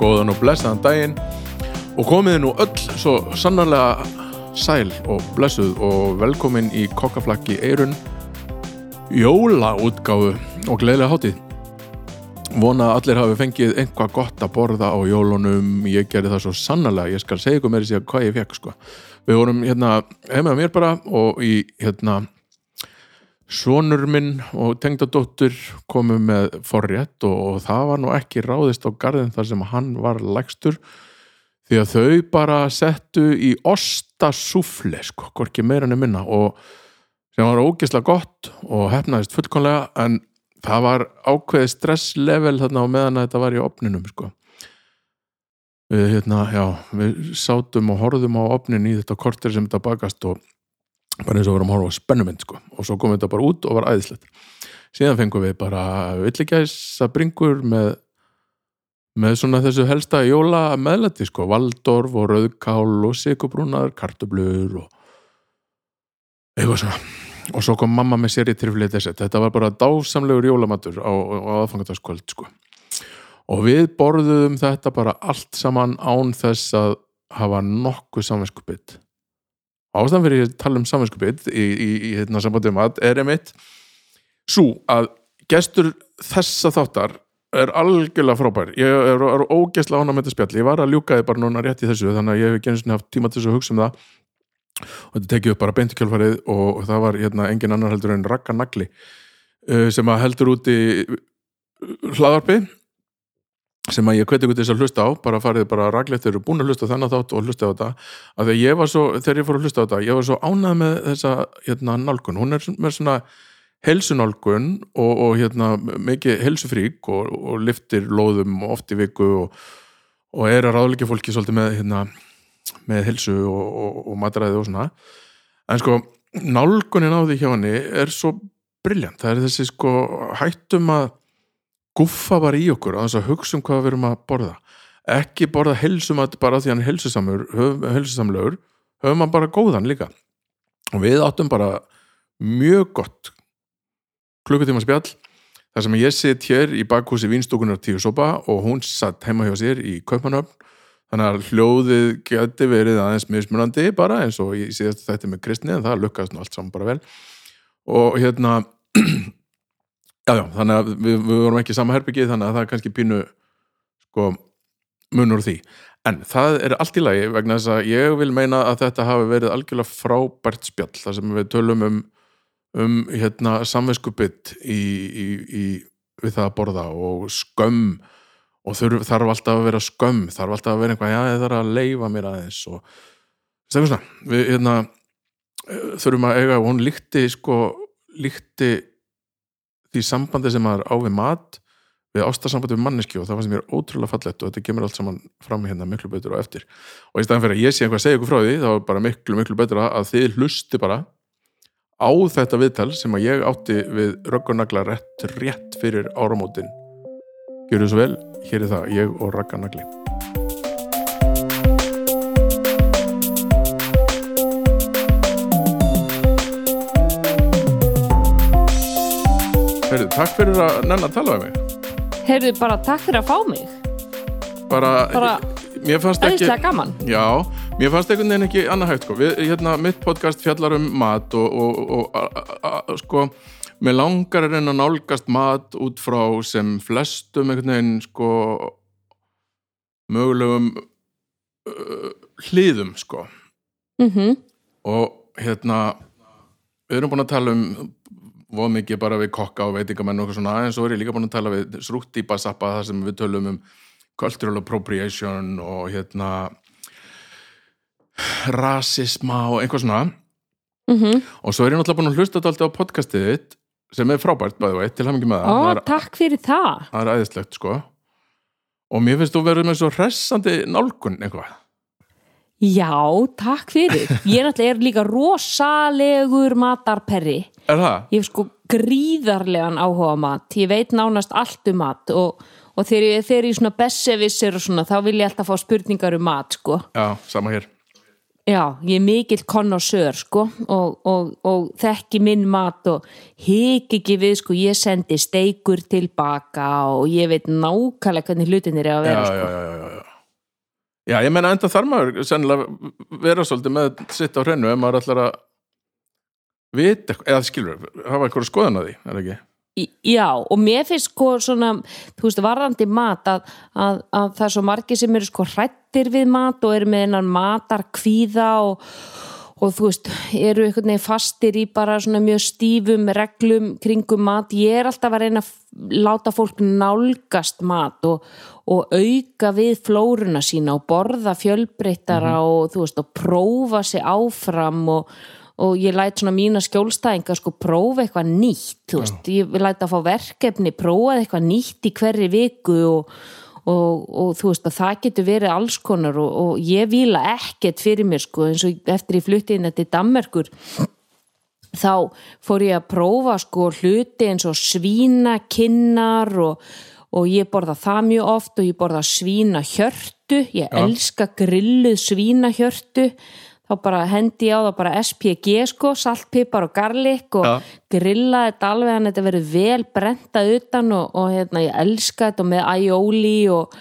Góðan og blessaðan daginn og komiði nú öll svo sannarlega sæl og blessuð og velkomin í kokkaflakki eirun jólaútgáfu og gleðilega hátíð. Vona að allir hafi fengið einhvað gott að borða á jólunum, ég gerði það svo sannarlega, ég skal segja ykkur meiri síðan hvað ég fekk sko. Við vorum hérna heima mér bara og í hérna Sónur minn og tengdadóttur komu með forrétt og, og það var nú ekki ráðist á garðin þar sem hann var lægstur því að þau bara settu í ostasúfle sko, hvorki meira enn minna og sem var ógeðslega gott og hefnaðist fullkonlega en það var ákveði stresslevel þarna á meðan þetta var í opninum sko. Við, hérna, já, við sátum og horfðum á opnin í þetta korter sem þetta bakast og bara eins og vorum að horfa á spennumynd sko. og svo kom þetta bara út og var æðislegt. Síðan fengum við bara villigæsa bringur með með svona þessu helsta jóla meðlæti sko, valdorf og rauðkál og sikubrúnar, kartublur og eitthvað svona. Og svo kom mamma með sér í triflið þessi þetta var bara dásamlegur jólamatur á, á aðfangadagskvöld sko. Og við borðuðum þetta bara allt saman án þess að hafa nokkuð samanskupið ástæðan fyrir að tala um samanskupið í, í, í hérna sambandum að er einmitt svo að gestur þessa þáttar er algjörlega frábær. Ég er, er, er ógeðslega ána með þetta spjall. Ég var að ljúka þið bara núna rétt í þessu þannig að ég hef ekki eins og haft tíma til þess að hugsa um það. Og þetta tekið upp bara beintikjálfarið og það var hérna engin annar heldur en Raka Nagli sem að heldur út í hlaðarpi sem að ég hveti ykkur til þess að hlusta á bara farið bara raglegt þegar þú eru búin að hlusta þennan þátt og hlusta á þetta, að ég var svo þegar ég fór að hlusta á þetta, ég var svo ánað með þessa hérna nálgun, hún er með svona helsunálgun og, og hérna mikið helsufrík og, og liftir lóðum oft í viku og, og er að ráðleika fólki svolítið með hérna, með helsu og matræði og svona. En sko, nálgunin á því hjá henni er svo brilljant, það er þessi sko hættum að guffa bara í okkur að þess að hugsa um hvað við erum að borða. Ekki borða helsumat bara því hann er helsusamur helsusamlegur, höfum hann bara góðan líka. Og við áttum bara mjög gott klukkutíma spjall þar sem ég sitt hér í bakhúsi Vínstúkunar tíu sopa og hún satt heima hjá sér í Kaupanöfn þannig að hljóðið geti verið aðeins mismunandi bara eins og ég síðast þetta með kristni en það lukkast nú allt saman bara vel. Og hérna Já, já, þannig að við, við vorum ekki sama herbyggið þannig að það er kannski pínu sko, munur því. En það er allt í lagi vegna þess að ég vil meina að þetta hafi verið algjörlega frábært spjall þar sem við tölum um, um hérna, samvinskupitt í, í, í, við það að borða og skömm. Og þurf, þarf alltaf að vera skömm þarf alltaf að vera einhvað, já það er að leifa mér aðeins og svona, við hérna, þurfum að eiga og hún líkti sko, líkti því sambandi sem maður á við mat við ástasambandi við manneski og það var sem ég er ótrúlega fallett og þetta kemur allt saman fram hérna miklu betur og eftir. Og í staðan fyrir að ég sé einhvað að segja ykkur frá því þá er bara miklu miklu betur að þið hlusti bara á þetta viðtal sem að ég átti við röggunagla rétt, rétt fyrir áramótin. Gjör þið svo vel, hér er það ég og röggunagli Heyrðu, takk. fyrir að nenn að tala um mig. Heyrðu, bara takk fyrir að fá mig. Bara, Bara mér fannst ekki Já, mér fannst einhvern veginn ekki annað hægt sko. Við, hérna, mitt podcast fjallar um mat og, og, og a, a, a, sko mér langar að reyna að nálgast mat út frá sem flestum einhvern veginn sko mögulegum uh, hliðum sko. Mm og hérna við erum búin að tala um voð mikið bara við kokka og veitingamenn og eitthvað svona. En svo er ég líka búin að tala við srútti í basappa þar sem við tölum um cultural appropriation og hérna rasisma og einhvað svona. Mm og svo er ég náttúrulega búin að hlusta þetta alltaf á podcastið þitt sem er frábært bæði veit, til hann ekki með það. Ó, er, takk fyrir það. Það er æðislegt sko. Og mér finnst þú verið með svo hressandi nálgun eitthvað Já, takk fyrir Ég er er líka rosalegur matarperri er það? Ég hef sko gríðarlegan áhuga mat Ég veit nánast allt um mat og, og þegar ég þegar ég svona besservissir og svona þá vil ég alltaf fá spurningar um mat sko Já, sama hér Já, ég er mikill konnosör sko og, og, og þekki minn mat og hik ekki við sko ég sendi steikur tilbaka og ég veit nákvæmlega hvernig hlutinir er að vera já, sko. já, já, já. já, ég meina enda þar maður sennilega vera svolítið með sitt á hreinu ef maður ætlar að vita, eða skilur hafa eitthvað skoðan að því, er ekki? Í- Já, og mér finnst sko svona, þú veist, varðandi mat að, að, að það er svo margir sem eru sko hrættir við mat og eru með einan matar kvíða og, og þú veist, eru einhvern veginn fastir í bara svona mjög stífum reglum kringum mat. Ég er alltaf að reyna að láta fólk nálgast mat og, og auka við flóruna sína og borða fjölbreyttara og þú veist, og prófa sig áfram og og ég læt svona mína skjólstæðinga sko prófa eitthvað nýtt þú veist, ég læt að fá verkefni prófa eitthvað nýtt í hverri viku og, og, og þú veist að það getur verið alls konar og, og ég vila ekkert fyrir mér sko eins og eftir ég flutti inn til Dammerkur þá fór ég að prófa sko hluti eins og svínakinnar og, og ég borða það mjög oft og ég borða svínahjörtu ég Já. elska grilluð svínahjörtu þá bara hendi ég á það bara SPG sko, saltpipar og garlik og Já. grilla þetta alveg en þetta verður vel brentað utan og, og hérna, ég elska þetta með aioli og,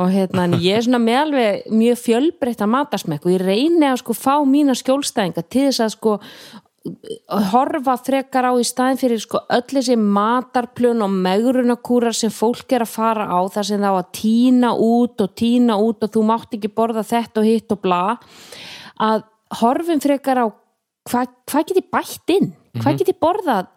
og hérna, ég er svona með alveg mjög fjölbreytta matasmekk og ég reyni að sko fá mína skjólstæðinga til þess að sko horfa frekar á í staðin fyrir sko öll þessi matarplun og megrunakúrar sem fólk er að fara á þar sem það á að tína út og tína út og þú mátt ekki borða þetta og hitt og bla að horfum frekar á hvað hva get ég bætt inn? Hvað get ég borðað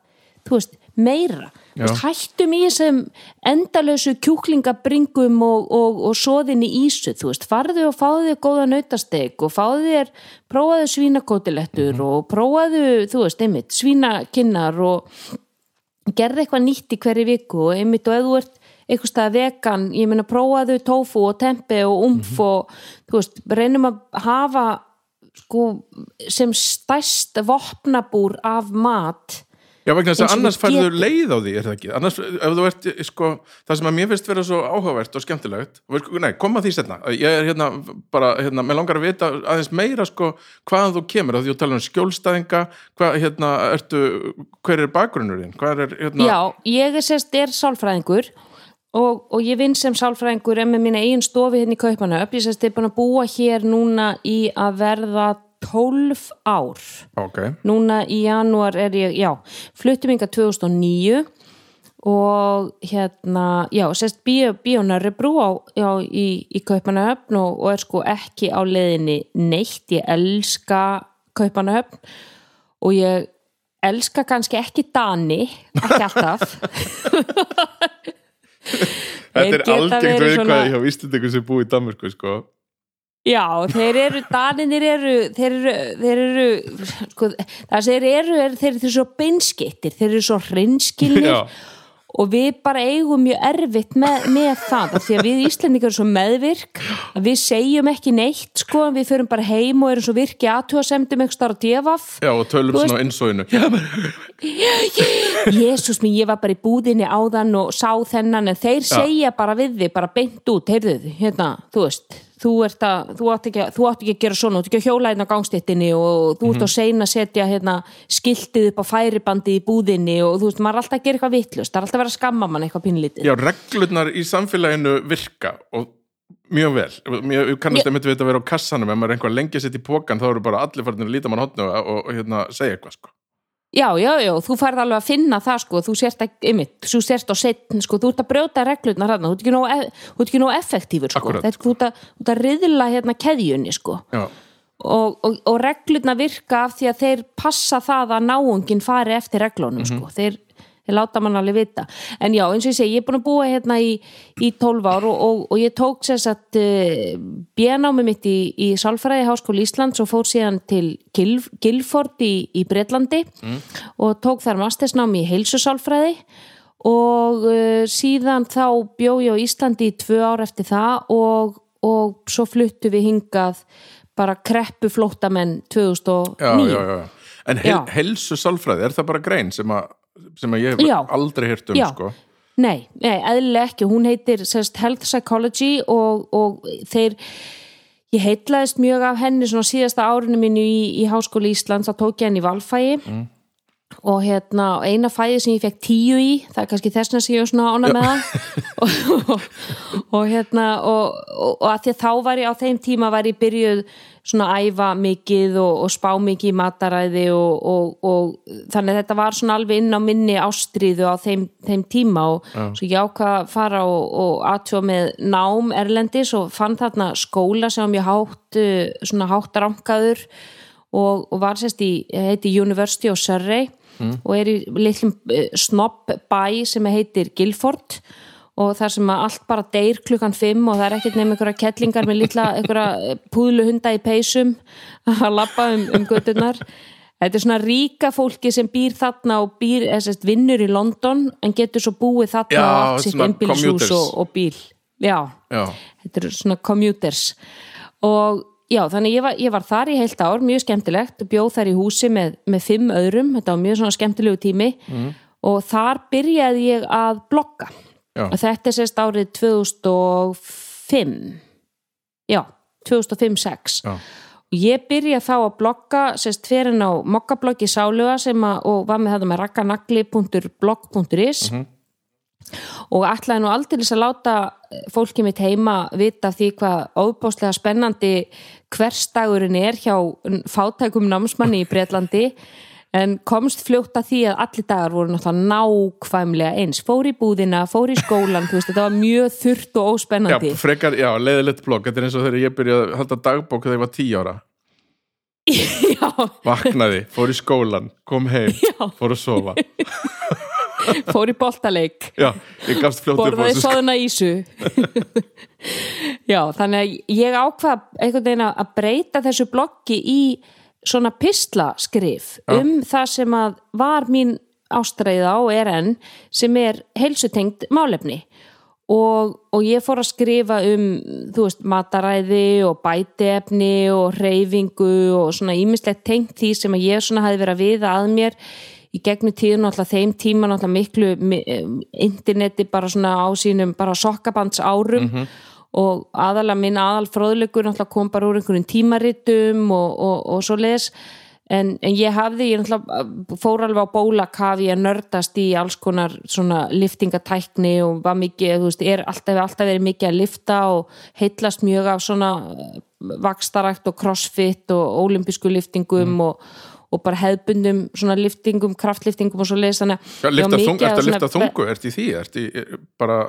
veist, meira? Veist, hættum í þessum endalösu kjúklingabringum og, og, og soðinni ísu, þú veist, farðu og fáðu þér góða nautasteg og fáðu þér prófaðu svínakótilettur og prófaðu, þú veist, einmitt svínakinnar og gerði eitthvað nýtt í hverju viku og einmitt og ef þú ert eitthvað stað vegan, ég meina prófaðu tofu og tempe og umf og þú veist, reynum að hafa sko sem stærst vopnabúr af mat. Já, vegna þess að annars færðu leið á því, er það ekki? Annars, ef þú ert, sko, það sem að mér finnst vera svo áhugavert og skemmtilegt, nei, koma því setna, ég er hérna bara, hérna, mér langar að vita aðeins meira, sko, hvaðan þú kemur, því að tala um skjólstæðinga, hvað, hérna, ertu, hver er bakgrunnurinn, hvað er, hérna, Já, ég er sérst er sálfræðingur og, og ég vinn sem sálfræðingur en með mína eigin stofi hérna í Kaupanöf ég sérst er búin að búa hér núna í að verða 12 ár. Ok, núna í janúar er ég, já fluttum inga 2009 og hérna, já, sérst bíónari brú á, já, í, í Kaupanöfn og, og er sko ekki á leiðinni neitt, ég elska Kaupanöfn og ég elska kannski ekki Dani, ekki alltaf þetta er algengt verið við svona- hvað ég hafa vístendingu sem búið í Danmörku, sko, Já, þeir eru, Daninir eru, þeir eru, þeir eru, sko, það sem þeir eru, er, þeir eru svo beinskittir, þeir eru svo hreinskilnir já, og við bara eigum mjög erfitt með, með það, af því að við Íslendingar erum svo meðvirk, að við segjum ekki neitt, sko, við förum bara heim og erum svo virki aðtúasemdum eitthvað starf á devaf. já, og tölum svona á innsóinu, já, Jésús mín, ég var bara í búðinni áðan og sá þennan, en þeir segja bara við þig, bara beint út, heyrðu þið, hérna, þú veist, þú ert að, þú átt ekki, að- ekki að gera svona, þú átt ekki að hjóla hérna á gangstittinni og þú ert að seina að setja hérna skiltið upp á færibandi í búðinni og þú veist, maður er alltaf að gera eitthvað vitlust, það er alltaf að vera að skamma mann eitthvað pínlítið. já, reglurnar í samfélaginu virka og mjög vel, mjög, kannast einmitt við þetta að vera á kassanum, ef maður er einhver lengi að setja í pókan þá eru bara allir farinir að líta mann hotnu og, og, og hérna, segja eitthvað, sko Já, já, já, þú færð alveg að finna það sko, þú sért að, ymmit, þú sért á setn sko, þú ert að brjóta reglurnar hérna, þú ert ekki nóg, e- þú ert ekki nóg effektífur sko, Akkúrat. þetta, þú ert að, þú ert að riðla hérna keðjunni sko og, og, og reglurnar virka af því að þeir passa það að náungin fari eftir reglunum Mhm. sko. þeir, þeir láta mann alveg vita en já, eins og ég segi, ég er búin að búa hérna í, í 12 ár og, og, og ég tók sér satt uh, bjánámi mitt í, í Sálfræði Háskóli Íslands og fór síðan til Gil, Gilford í, í Breitlandi mm. og tók þar mastersnámi í heilsusálfræði og uh, síðan þá bjó ég á Íslandi í tvö ár eftir það og, og svo fluttu við hingað bara kreppu flóttamenn 2009 já, já, já. En hel, helsu sálfræði, er það bara grein sem að, sem ég hef Já. aldrei heyrt um Já. sko? Nei, nei, eðlilega ekki, hún heitir sérst, Health Psychology og, og þeir ég heitlaðist mjög af henni svona síðasta árinu mínu í, í Háskóli Íslands þá tók ég henni valfægi og hérna eina fæði sem ég fekk tíu í það er kannski þessna sem ég er svona ána með það og, og, hérna og, og, og að því að þá var ég á þeim tíma var ég byrjuð svona æfa mikið og, og spá mikið í mataræði og, og þannig að þetta var svona alveg inn á minni ástriðu á þeim, þeim tíma og svo ég ákvað að fara og, og aðtjóða með nám erlendis og fann þarna skóla sem mjög hátt svona hátt rankaður og, og var sérst í, heiti University of Surrey og er í litlum eh, snobb bæ sem heitir Guilford og þar sem að allt bara deyr klukkan fimm og það er ekkert nefn einhverja kettlingar með litla einhverja púðluhunda í peysum að labba um, um götturnar þetta er svona ríka fólki sem býr þarna og býr, eða sérst, vinnur í London en getur svo búið þarna og allt sitt einbílshús og, og bíl. Já, Já, þetta eru svona commuters. Og já, þannig ég var, ég var þar í heilt ár, mjög skemmtilegt bjóð þar í húsi með, með fimm öðrum þetta var mjög svona skemmtilegu tími. Og þar byrjaði ég að blogga Já. og þetta er sérst árið 2005 já, 2005-06 já, og ég byrja þá að blogga sérst fyrir á mokkabloggi Sáluga sem að, og var með þetta með rakkanagli.blog.is og ætlaði nú aldrei að láta fólki mitt heima vita því hvað óbáslega spennandi hverstagurinn er hjá fátækum námsmanni í Breitlandi en komst fljótt að því að allir dagar voru náttúrulega nákvæmlega eins. Fór í búðina, fór í skólan þú veist, þetta var mjög þurrt og já, óspennandi frekar, já, leiðilegt blogg Þetta er eins og þegar ég byrjaði að halda dagbók þegar ég var tíu ára. Já, Vaknaði, fór í skólan, kom heim Já. Fór að sofa. Fór í boltaleik. Já, borðaði þessu sáðuna ísu. Já, þannig að ég ákvað einhvern veginn að breyta þessu bloggi í svona pislaskrif Já. um það sem að var mín ástræða og er enn sem er heilsutengt málefni. Og, og ég fór að skrifa um þú veist, mataræði og bætiefni og reyfingu og svona ímislegt tengt því sem að ég svona hafi verið að viða að mér í gegnum tíðun alltaf þeim tíma alltaf miklu mi- em, interneti bara svona á sínum bara sokkabands árum og aðalega minn aðal fróðleikur alltaf kom bara úr einhverjum tímaritum og, og, og svo les en, en ég hafði, ég alltaf fór alveg á bólakafi að nördast í alls konar svona liftingatækni og var mikið, þú veist, er alltaf, alltaf verið mikið að lifta og heitlast mjög af svona eh, vakstarækt og crossfit og ólimpísku liftingum og, og bara hefðbundum svona liftingum, kraftliftingum og svo les þannig var lifta þungu, að ertu að lifta þungu, ertu í því, ertu í bara,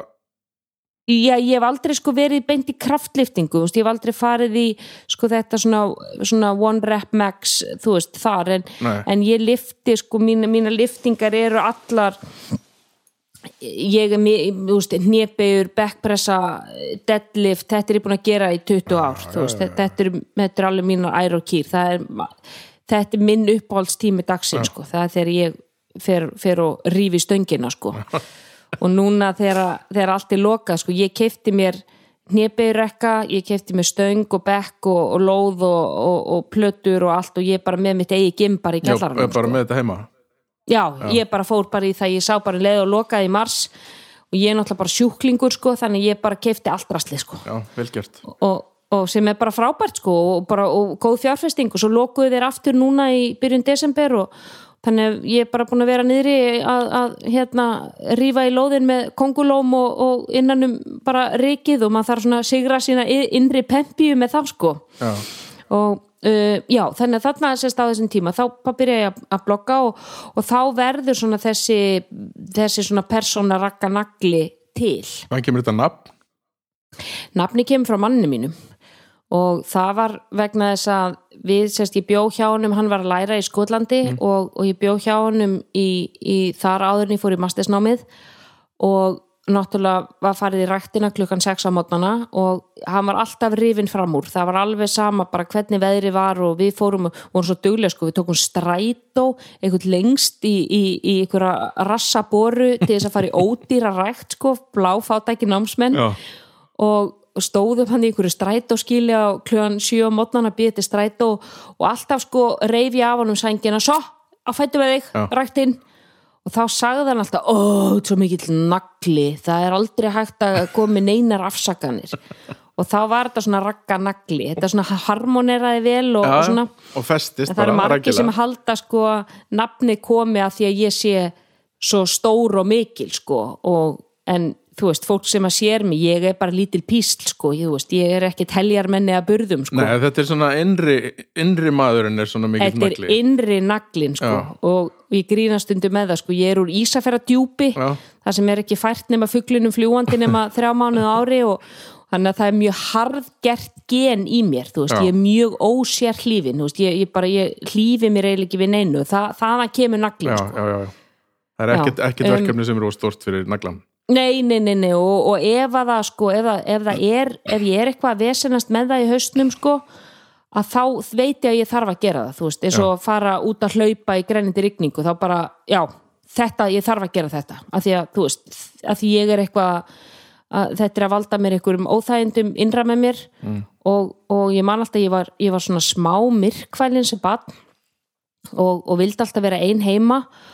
Já, ég hef aldrei sko verið beint í kraftliftingu, veist, ég hef aldrei farið í sko þetta svona, svona one rep max, þú veist, þar en, en ég lifti sko, mína, mína liftingar eru allar ég er, hnepegur backpressa, deadlift þetta er ég búin að gera í 20 ár þú veist, þetta, þetta, er, þetta er alveg mínar ær og kýr, það er þetta er minn uppáhaldstími dagsinn sko, það er þegar ég fer, fer og rífi stöngina sko og núna þegar, þegar allt er lokað sko, ég keipti mér hnepegurekka, ég keipti mér stöng og bekk og, og lóð og, og, og plötur og allt og ég er bara með mitt eigi gimbar í já, kjallaranum bara með þetta heima? Já, ég bara fór bara í það, ég sá bara leið og lokaði í mars og ég er náttúrulega bara sjúklingur sko, þannig ég bara keipti allt rastli sko. Já, velgjört og, og sem er bara frábært sko og, bara, og góð fjárfesting og svo lokuðu þeir aftur núna í byrjun desember og þannig að ég er bara búin að vera niðri að, að hérna rífa í lóðin með kongulóm og, og innanum bara rikið og maður þarf svona að sigra sína innri pempíu með það sko. Já, og uh, já, þannig að þarna sérst á þessum tíma, þá byrja ég að, blogga og, og þá verður svona þessi þessi svona persóna rakka nagli til. Hvað kemur þetta nafn? nafni kemur frá manni mínum og það var vegna þess að við, sérst, ég bjó hjá honum hann var að læra í Skotlandi og, og ég bjó hjá honum í, í þar áðurinn ég fór í mastersnámið. Og náttúrulega var farið í ræktina klukkan 6 á mótnana og hann var alltaf rifin fram úr, það var alveg sama bara hvernig veðri var og við fórum og vorum svo duglega sko, við tókum strætó einhvern lengst í, í, í einhverja rassaboru til þess að fara í ódýra rækt sko, bláfátæki námsmenn. Já. og stóðum hann í einhverju strætóskíli á kljóðan 7 á mótnana býði strætó og alltaf sko reyfi af honum sængina svo, að fættu með þig, Já. ræktinn og þá sagði hann alltaf, ó, þetta er svo mikill nagli, það er aldrei hægt að koma með neinar afsakanir. Og þá var þetta svona ragga nagli þetta svona harmoneraði vel og, og svona. og festist það eru bara margir sem halda sko nafni komi að því að ég sé svo stór og mikil sko og en þú veist, fólk sem að sér mig, ég er bara lítil písl sko, ég, þú veist, ég er ekki teljarmenni að burðum sko Nei, þetta er svona innri, innri maðurinn er svona mikill Þetta er nagli innri naglin sko Já. og ég grínast undir með það sko ég er úr Ísafjara Já. það sem er ekki fært nema fuglinum fljúandi nema þrjá mánuð ári og þannig að það er mjög harðgert gen í mér, þú veist, Já. ég er mjög ósér hlífin, þú veist, ég, ég bara ég hlífi mér eiginlega ekki við neinu, Þa, þaðan kemur naglin já, sko. já, já, já. Það er ekkert, ekkert Em, verkefni sem eru stort fyrir naglan Nei, nei, nei, nei og, og ef að það sko, ef, það, ef það er ef ég er eitthvað að vesenast með það í haustnum sko, að þá veit ég að ég þarf að gera það, þú veist, eins og að fara út að hlaupa í grænindi rigningu, þá bara já, þetta, ég þarf að gera þetta af því að, þú veist, af því ég er eitthvað að þetta er að valda mér einhverjum óþægindum innra með mér mm. og, og ég man alltaf, ég var, ég var svona smá myrkvælin sem barn og, og vildi alltaf vera ein heima og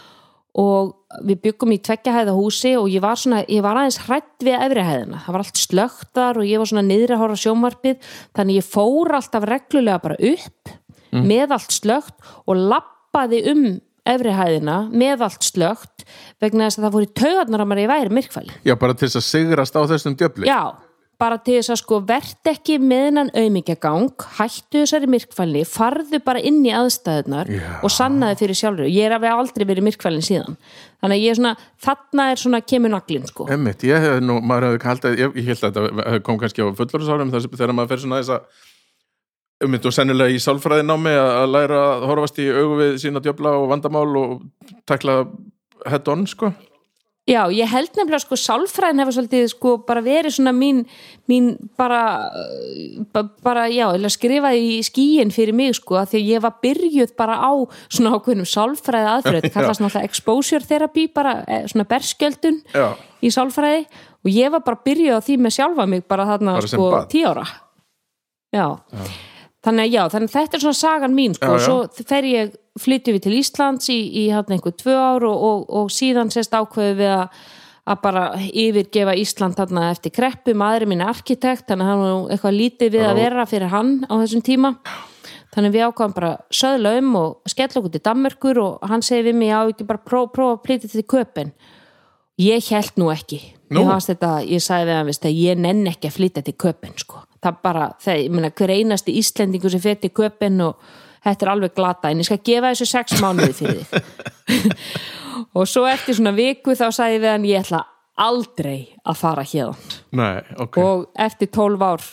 við byggum í tveggjahæða húsi og ég var svona, ég var aðeins hrætt við efrihæðina, það var allt slögtar og ég var svona niðri að horfa á sjómarpið þannig ég fór alltaf reglulega bara upp með allt slögt og lappaði um efrihæðina með allt slögt vegna þess að það voru taugarnar að maður ég væri myrkfæli Já, bara til þess að sigrast á þessum djöfli. Já, bara til þess að sko verð ekki með hennan auðmyggjagang hættu þessari myrkfælni, farðu bara inn í aðstæðunar Já. og sannaði fyrir sjálfur, ég er að við aldrei verið myrkfælin síðan, þannig að ég er svona þarna er svona kemur naglinn sko. Emmitt, ég hef nú, maður hefði haldið ég, ég held að þetta kom kannski á fullorðsárum þegar maður fer svona þess að Emmitt og sennilega í sálfræði námi að að læra að horfast í augu við sína djöfla og vandamál og takla head on, sko Já, ég held nefnilega sko sálfræðin hefur svolítið sko bara verið svona mín, mín bara, ba- bara já, eða skrifaði í skíin fyrir mig sko að því að ég var byrjuð bara á svona ákveðnum sálfræði aðfröð, kallast náttúrulega exposure therapy bara eh, svona berskjöldun Já, í sálfræði. Og ég var bara byrjuð á því með sjálfa mig bara þarna Bara sko tíu ára. Já. Þannig að já, þannig að þetta er svona sagan mín sko, Já, og já. svo fer ég flytjum við til Íslands í, í hann einhver tvö ár og, og, og síðan sérst ákveðu við að að bara yfirgefa Ísland þarna eftir kreppu, maðurinn minn er arkitekt þannig að hann nú eitthvað lítið við að Já. vera fyrir hann á þessum tíma þannig að við ákvæðum bara söðla um og skella okkur til Danmörkur og hann segi við mig, já ekki bara prófa, prófa að flytja til köpen ég held nú ekki Nú? ég, þetta, ég sagði við hann að ég nenn ekki að flytja til köpen sko. Það bara, það, ég meina hver einasti Íslendingur sem fyrir köpen og þetta er alveg glata, en ég skal gefa þessu sex mánuði fyrir þig. Og svo eftir svona viku þá sagði við hann ég ætla aldrei að fara hérna nei, ok. Og eftir 12 ár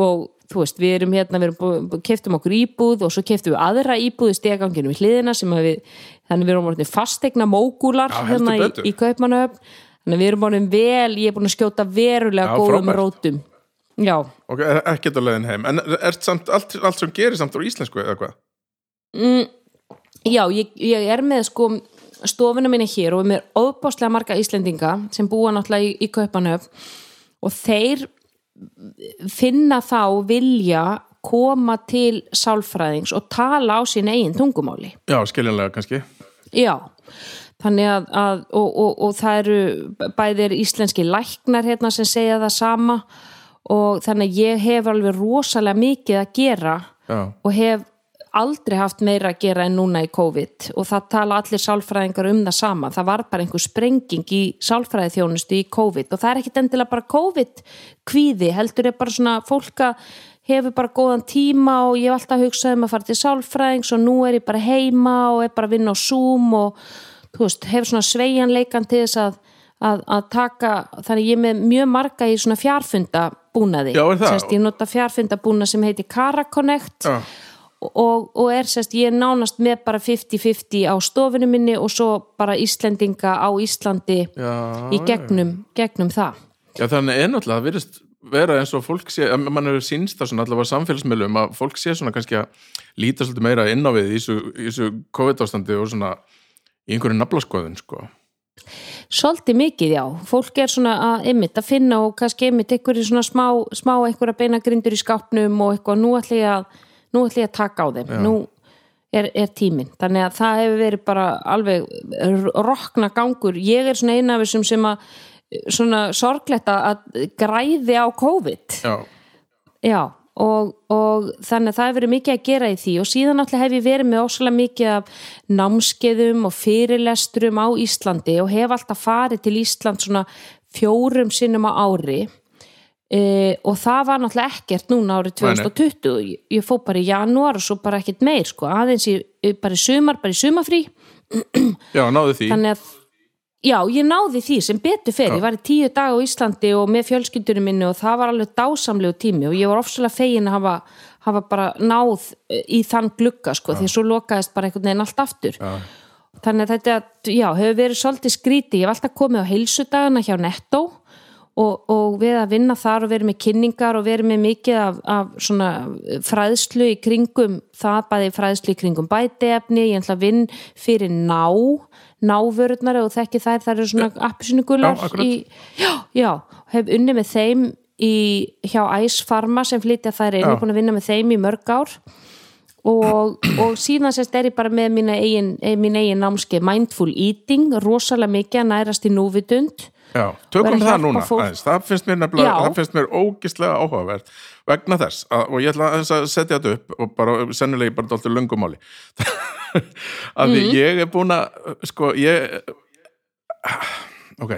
og þú veist, við erum hérna, við erum keftum okkur íbúð og svo keftum við aðra íbúð í steganginu við hliðina sem við þannig við erum orðin fastegna mógúlar Já, hérna í, í Kaupmannöfn þannig við erum orðin vel, ég er búin að skjóta verulega Já, góðum frábært. rótum já, Ok, er ekkert á leiðin heim. En er samt, allt, allt sem gerir samt á íslensku eða hvað? mm, já ég, ég er með sko stofuna minni hér og við með óbáslega marga Íslendinga sem búa náttúrulega í, í Kaupmannöfn og þeir finna þá vilja koma til sálfræðings og tala á sín eigin tungumáli. Já, skiljanlega kannski. Já þannig að, að og, og, og það eru bæðir íslenski læknar hérna sem segja það sama. og þannig að ég hef alveg rosalega mikið að gera Já, og hef aldrei haft meira að gera en núna í COVID. Og það tala allir sálfræðingar um það sama. Það var bara einhver sprenging í sálfræði þjónustu í COVID. Og það er ekkit endilega bara COVID kvíði, heldur er bara svona fólk að hefur bara góðan tíma og ég hef alltaf hugsað um að fara til sálfræðings og nú er ég bara heima og er bara að vinna á Zoom og þú veist, hefur svona sveigjanleikan til þess að, að, að taka, þannig ég er með mjög marga í svona fjarfunda búnaði Já? Sest, ég nota fjarfundabúna sem heitir Caraconnect Já, og, og er sérst, ég er nánast með bara 50-50 á stofinu minni og svo bara Íslendinga á Íslandi já, í gegnum, gegnum það Já, þannig náttúrulega, það virðist vera eins og fólk sé, mann hefur sínst það svona allavega samfélagsmiðlum að fólk sé svona kannski að líta svolítið meira inn á við í þessu, þessu COVID-ástandi og svona í einhverju naflaskoðun, sko. Svolítið mikið, já. Fólk er svona að einmitt að finna og kannski einmitt einhverju svona smá, smá einhverja beinagrindur í skápnum og eitthvað, nú ætlum ég að, nú ætlum ég að taka á þeim. Já. Nú er, er tíminn. Þannig að það hefur verið bara alveg rokna gangur. Ég er svona eina af þessum sem að svona sorgletta að græði á COVID. Já, Já, og, og þannig að það hefur verið mikið að gera í því. Og síðan náttúrulega hef ég verið með ósala mikið af námskeiðum og fyrirlesturum á Íslandi og hef alltaf farið til Ísland svona fjórum sinnum á ári. E, og það var náttúrulega ekkert núna árið Nei, nei. 2020 ég, ég fó bara í janúar og svo bara ekkert meir sko, aðeins í, bara í sumar, bara í sumafrí já, náðu því. þannig að Já, ég náði því sem betur fyrir, ég var í tíu dag á Íslandi og með fjölskyldunum minni og það var alveg dásamlegu tími og ég var ofsalega fegin að hafa, hafa bara náð eh, í þann glugga sko, því að svo lokaðist bara einhvern veginn allt aftur. Já. Þannig að þetta, já, hefur verið svolítið skríti, ég hef alltaf komið á heilsudagana hjá Netto og, og við að vinna þar og verið með kynningar og verið með mikið af, af svona fræðslu í kringum það, bæði fræðslu í kringum bætiefni, ég ætla að vinn fyrir ná návörurnar og þekki þær, þær eru svona appisunigular Já, já, hef unni með þeim í, hjá Ice Pharma sem flytja þær inn, er búin að vinna með þeim í mörg ár. Og, og síðan sérst er ég bara með mín eigin, eh, mín eigin námskeið Mindful Eating, rosalega mikið að nærast í núvitund Já, tökum að það núna aðeins. það finnst mér nefnilega, Já. það finnst mér ógislega áhugavert vegna þess, að, og ég ætla að setja þetta upp og bara, sennilega bara dálítið lungumáli að Mhm. ég er búin að sko, ég ok,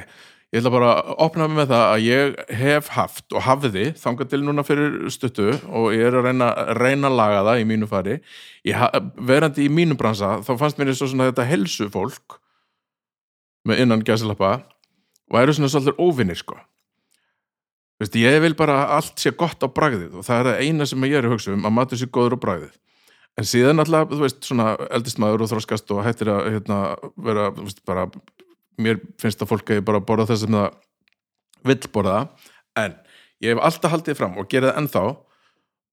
ég ætla bara að opna mig með það að ég hef haft og hafði þangað til núna fyrir stuttu og ég er að reyna, reyna að laga það í mínu fari ég, ha- verandi í mínu bransa þá fannst mér eins og svona þetta helsu fólk með innan gæsilappa og eru svona svolítið óvinnir sko. Veist, ég vil bara að allt sé gott á bragðið og það er það eina sem ég er að hugsa um að matur sé góður á bragðið. En síðan alltaf, þú veist, svona eldist maður og þroskast og hættir að hérna, vera, þú veist, bara mér finnst að fólk eigi bara að borða þess það vill borða. En ég hef alltaf haldið fram og gerði það ennþá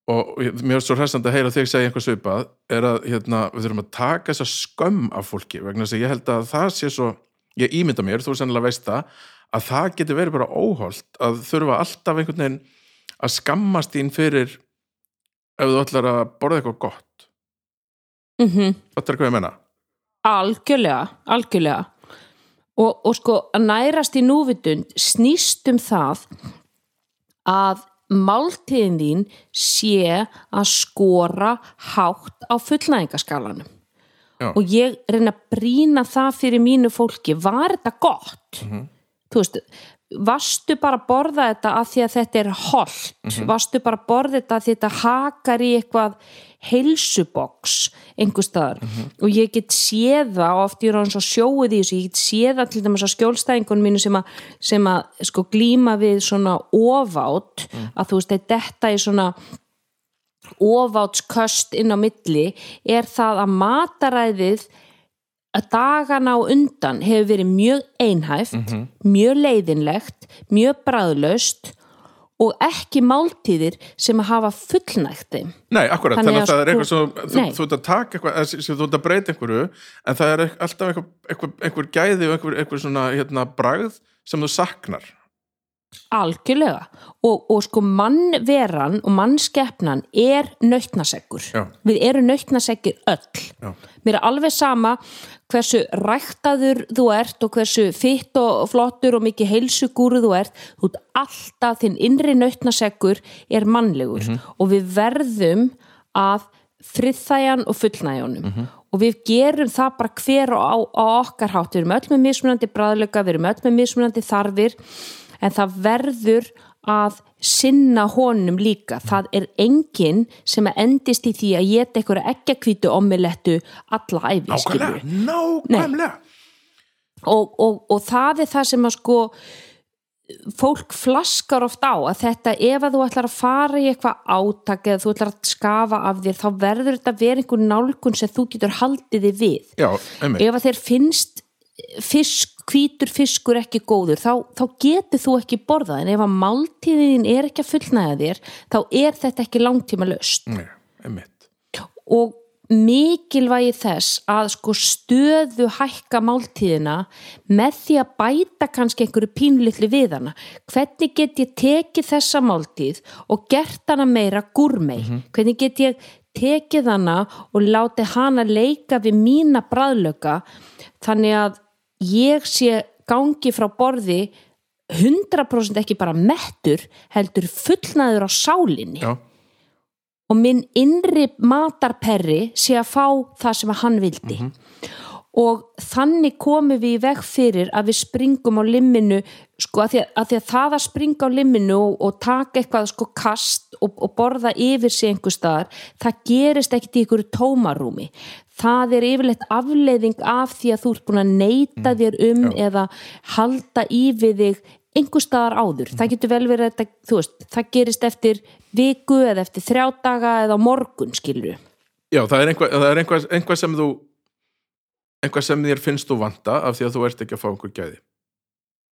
og ég- mér er svo hressandi að heyra þig segja einhver svipað er að hérna, við þurfum að taka þessa skömm af fólki vegna þess að ég held að það sé svo ég ímynda mér, þú sennilega veist það að það getur verið bara óholt að þurfa alltaf einhvern veginn að skammast þín fyrir ef þú ætlar að borða eitthvað gott. Mm Þetta er hvað ég menna algjörlega, algjörlega. Og, og sko að nærast í núvitund snýst um það að máltíðin þín sé að skora hátt á fullnæðingaskalanum Já. og ég reyna að brína það fyrir mínu fólki, var þetta gott? Þú veist varstu bara að borða þetta af því að þetta er holdt, varstu bara að borða þetta af því að þetta hakar í eitthvað heilsuboks einhver staðar? Og ég get séð það og oft ég er hann svo sjóið í þessu ég get séð það til dæmis að skjólstæðingunum mínu sem að, sem að sko glíma við svona ofátt að þú veist þetta er svona ofátsköst inn á milli er það að mataræðið að dagana á undan hefur verið mjög einhæft mjög leiðinlegt, mjög bræðlaust og ekki máltíðir sem að hafa fullnægt þeim. Nei, akkurat, Þannig að að það er sko- eitthvað svo þú, Nei. þú ert að taka eitthvað, sem þú ert að breyta einhverju en það er alltaf eitthvað, eitthvað, eitthvað gæði og eitthvað, eitthvað svona hérna, bragð sem þú saknar algjörlega. Og, og sko mannveran og mannskeppnan er nautnaseggur. Já. við erum nautnaseggir öll. Já. mér er alveg sama hversu ræktaður þú ert og hversu fitt og flottur og mikið heilsugúru þú ert. Þú ert alltaf þinn innri nautnaseggur er mannlegur. Og við verðum að friðþæjan og fullnæjanum og við gerum það bara hver á, á okkar hátt, við erum öll með mismunandi bræðleika, við erum öll með mismunandi þarfir en það verður að sinna honum líka. Það er enginn sem að endist í því að geta einhverja ekkjakvítu omilettu alla æfi Nákvæmlega, nákvæmlega. Og, og, og það er það sem að sko fólk flaskar oft á að þetta ef að þú ætlar að fara í eitthvað átak eða þú ætlar að skafa af þér þá verður þetta að vera einhver nálgun sem þú getur haldið þig við. Já, ef að þeir finnst fisk, hvítur fiskur ekki góður þá, þá getur þú ekki borðað en ef að máltíðin er ekki að fullnæða þér þá er þetta ekki langtíma löst Nei, og mikilvægi þess að sko stöðu hækka máltíðina með því að bæta kannski einhverju pínlitli við hana. Hvernig get ég tekið þessa máltíð og gert hana meira gúrmei, hvernig get ég tekið hana og látið hana leika við mína bræðlöka þannig að ég sé gangi frá borði 100% ekki bara mettur heldur fullnaður á sálinni. Já, og minn innri matarperri sé að fá það sem hann vildi og þannig komum við í veg fyrir að við springum á limminu sko að því að, að, því að það að springa á limminu og, og taka eitthvað sko kast og, og borða yfir sig einhver staðar það gerist ekkit í ykkur tómarúmi. Það er yfirleitt afleiðing af því að þú ert búin að neyta þér um eða halda í við þig einhver staðar áður, það getur vel verið þetta, þú veist, það gerist eftir viku eða eftir þrjá daga eða morgun skilur já það er einhvað, það einhvað, einhvað sem þú einhvað sem þér finnst þú vanta af því að þú ert ekki að fá einhver gæði?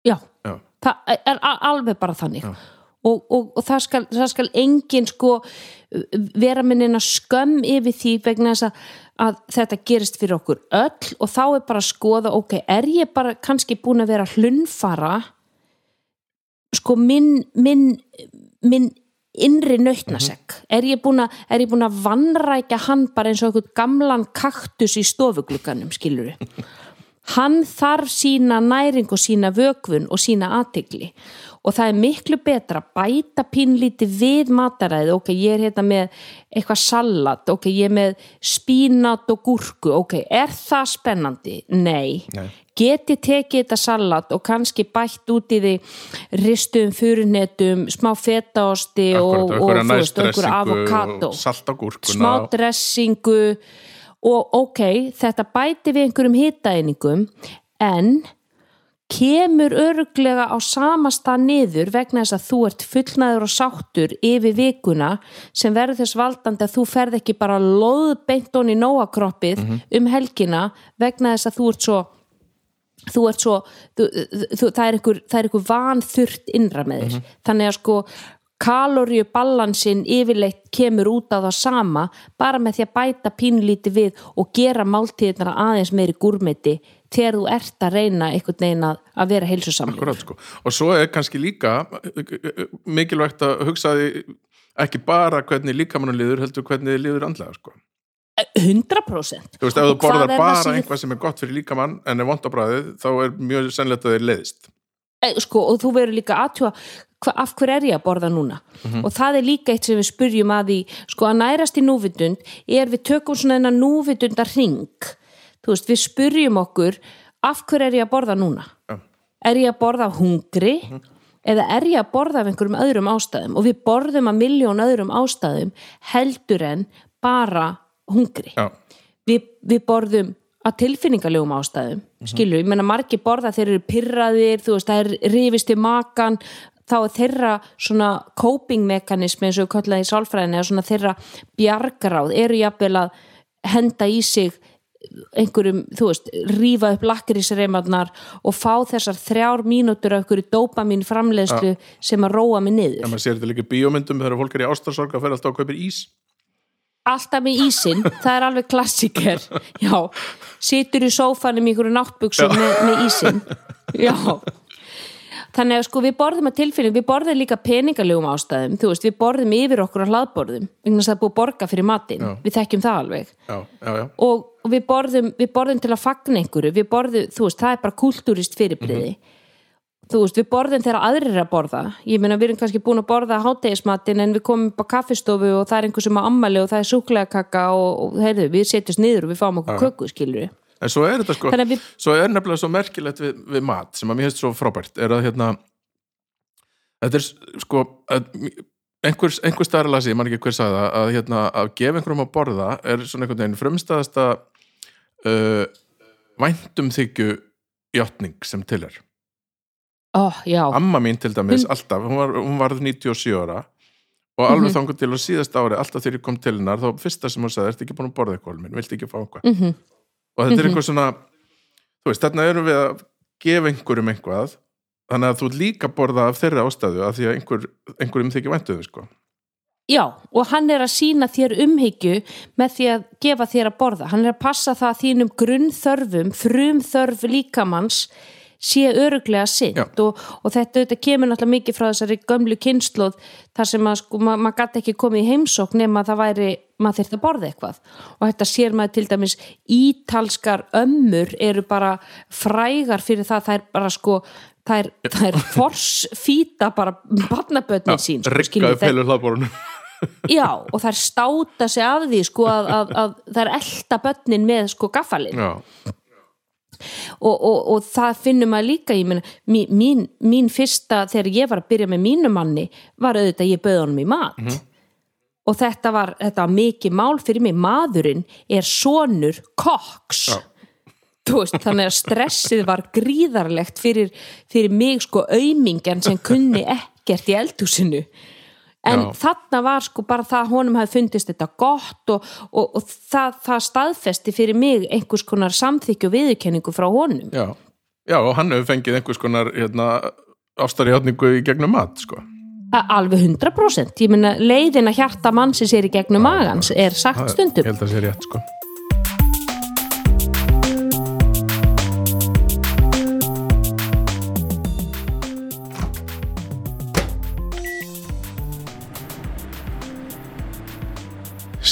Já, Já. það er alveg bara þannig. Já. og, og, og það, skal, það skal engin sko vera minnina skömm yfir því vegna þess að, að þetta gerist fyrir okkur öll. Og þá er bara að skoða ok, er ég bara kannski búin að vera að hlunnfara? Sko minn minn, minn innri ég búin að, er ég búin að vannrækja hann bara eins og einhvern gamlan kaktus í stofuglugganum skilur hann þarf sína næring og sína vökvun og sína aðtegli og það er miklu betra bæta pínlíti við mataræði ok, ég er hérna með eitthvað salat ok, ég er með spínat og gúrku, ok, er það spennandi? Nei, Nei. Geti tekið þetta salat og kannski bætt út í því ristum, furunetum, smá fetaosti og, og, einhverja avokado smá dressingu og ok, þetta bæti við einhverjum hitaeiningum en kemur örglega á sama stað niður vegna þess að þú ert fullnaður og sáttur yfir vikuna sem verður þess valdandi að þú ferð ekki bara loðbeint honni í nóakroppið um helgina vegna þess að þú ert svo þú ert svo þú, þú, það er einhver, er vanþurrt innra með þér þannig að sko kaloríu balansin yfirleitt kemur út á það sama bara með því að bæta pínlíti við og gera máltíðnar aðeins meiri gúrmeti þegar þú ert að reyna einhvern veginn að, vera heilsusamlega Akkurat, sko. og svo er kannski líka mikilvægt að hugsa því ekki bara hvernig líkamannu líður heldur hvernig þið líður andlega sko. 100% þú veist, ef þú borðar er það bara sem einhvað sem er gott fyrir líkamann en er vond á bræðið, þá er mjög sennlegt að þið leiðist. Eh, sko, og þú verður líka aðtjóða hva, af hver er ég að borða núna? Og það er líka eitt sem við spurjum að því sko að nærast í núvitund er við tökum svona enna núvitundar ring þú veist, við spurjum okkur af hver er ég að borða núna? Já. er ég að borða hungri eða er ég að borða af einhverjum öðrum ástæðum? Og við borðum að miljón öðrum ástæðum heldur en bara hungri. Já, við, borðum að tilfinningalegum ástæðum skilur, ég menna margir borða þeir eru pyrraðir, þú veist, það er rifist í makan, þá er þeirra svona coping mekanismi eins og við kallaði í sálfræðinni, eða svona þeirra bjargaráð, eru jafnvel að henda í sig einhverjum, þú veist, rífa upp lakrísreimarnar og fá þessar þrjár mínútur af einhverju dópamin framleiðslu sem að róa mig niður. En maður sér þetta líka í bíómyndum þegar fólk er í ástarsorg að fer alltaf að kaupir ís alltaf með ísinn, það er alveg klassiker já, situr í sófanum í einhverju náttbuxum með, með ísinn. Já. Þannig að sko við borðum að tilfinning við borðum líka peningalegum ástæðum. Veist, við borðum yfir okkur á hlaðborðum vegna að það er búið að borga fyrir matinn. Já. við þekkjum það alveg. Já, já, og við borðum, við borðum til að fagna einhverju. Við borðum, þú veist, það er bara kultúrist fyrirbriði þú veist, við borðum þegar aðrir er að borða. Ég meina við erum kannski búin að borða hátegismatin en við komum upp á kaffistofu og það er einhver sem á ammali og það er súklega kakka og, og heyrðu, við setjumst niður og við fáum okkur köku, skilur við en svo er þetta sko að við- svo er nefnilega svo merkilegt við, við mat sem að mér hefst svo frábært er að hérna þetta er sko að, einhvers, einhvers staðar að lasi, ég man ekki hver sagði það að hérna að gefa einhverjum að borða er svona einhvern veginn frumstæðasta uh, væntum þykju játning sem til er já, amma mín til dæmis alltaf, hún var, hún var 97 ára og alveg Mhm. þangur til á síðast ári alltaf þegar ég kom til hennar, þá fyrsta sem hún sagði ertu ekki búin að borða eitthvað minn, viltu ekki fá eitthvað? Mhm, og þetta er eitthvað svona þú veist, þarna erum við að gefa einhverjum eitthvað þannig að þú líka að borða af þeirra ástæðu af því að einhver, einhverjum þykir væntuðu sko. já, og hann er að sína þér umhyggju með því að gefa þér að borða, hann er að passa það að þínum grunnþörfum, frumþörf líkamanns sé öruglega Já. og, og þetta, þetta kemur náttúrulega mikið frá þessari gömlu kynnslóð þar sem að sko, ma maður gæti ekki komið í heimsókn nema að það væri, maður þyrfti að borða eitthvað. Og þetta sér maður til dæmis ítalskar ömmur eru bara frægar fyrir það, það er bara sko það er, það er forsfýta bara barnabötnin sín sko, riggaði felur hlaðborunum Já, og það er státa sig af því sko að, að, að það er elda börnin með sko gaffalinn og, og, og það finnum maður líka ég meina, mín, mín, mín fyrsta þegar ég var að byrja með mínu manni var auðvitað að ég bauð honum í mat. Og þetta var, þetta var mikið mál fyrir mig, maðurinn er sonur koks. Þú veist, þannig að stressið var gríðarlegt fyrir, fyrir mig sko aumingan sem kunni ekkert í eldhúsinu en Já. þarna var sko bara það að honum hafi fundist þetta gott og, og, og það, það staðfesti fyrir mig einhvers konar samþykju og viðurkenningu frá honum já, já og hann hefur fengið einhvers konar hérna, ástarjátningu í gegnum mat sko. Alveg 100% ég meina leiðin að hjarta mannsins er í gegnum magans er sagt stundum ég held að það sé rétt sko.